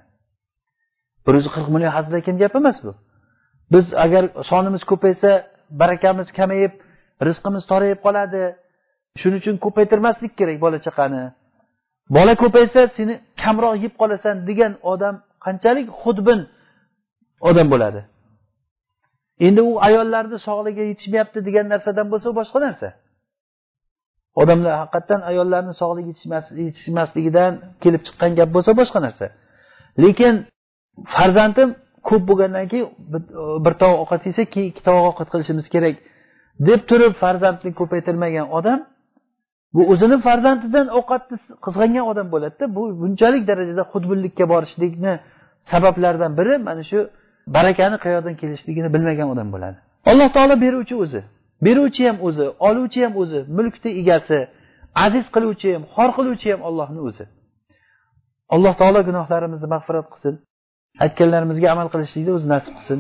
Speaker 2: Bir yuz qirq million hazilakam gap emas bu. Biz agar sonimiz ko'paysa barakamiz kamayib rizqimiz torayib qoladi shuning uchun ko'paytirmaslik kerak bola chaqani. Bola ko'paysa seni kamroq yeb qolasan degan odam qanchalik xudbin odam bo'ladi. Endi u ayollarni sog'ligi yetishmayapti degan narsadan bo'lsa u boshqa narsa. Odamlar haqiqatdan ayollarni sog'ligi yetishmasligidan kelib chiqqan gap bo'lsa boshqa narsa. Lekin farzandim ko'p bo'lgandan keyin bir tovoq ovqat yesa keyin ikki tovoq ovqat qilishimiz kerak deb turib farzandni ko'paytirmagan odam bu o'zini farzandidan ovqatni qizg'angan odam bo'ladida bu bunchalik darajada xudbinlikka borishlikni sabablaridan biri mana shu barakani qayerdan kelishligini bilmagan odam bo'ladi. Alloh taolo beruvchi o'zi beruvchi ham o'zi oluvchi ham o'zi mulkni egasi aziz qiluvchi ham xor qiluvchi ham ollohni o'zi. Alloh taolo gunohlarimizni mag'firat qilsin aytganlarimizga amal qilishlikni o'zi nasib qilsin.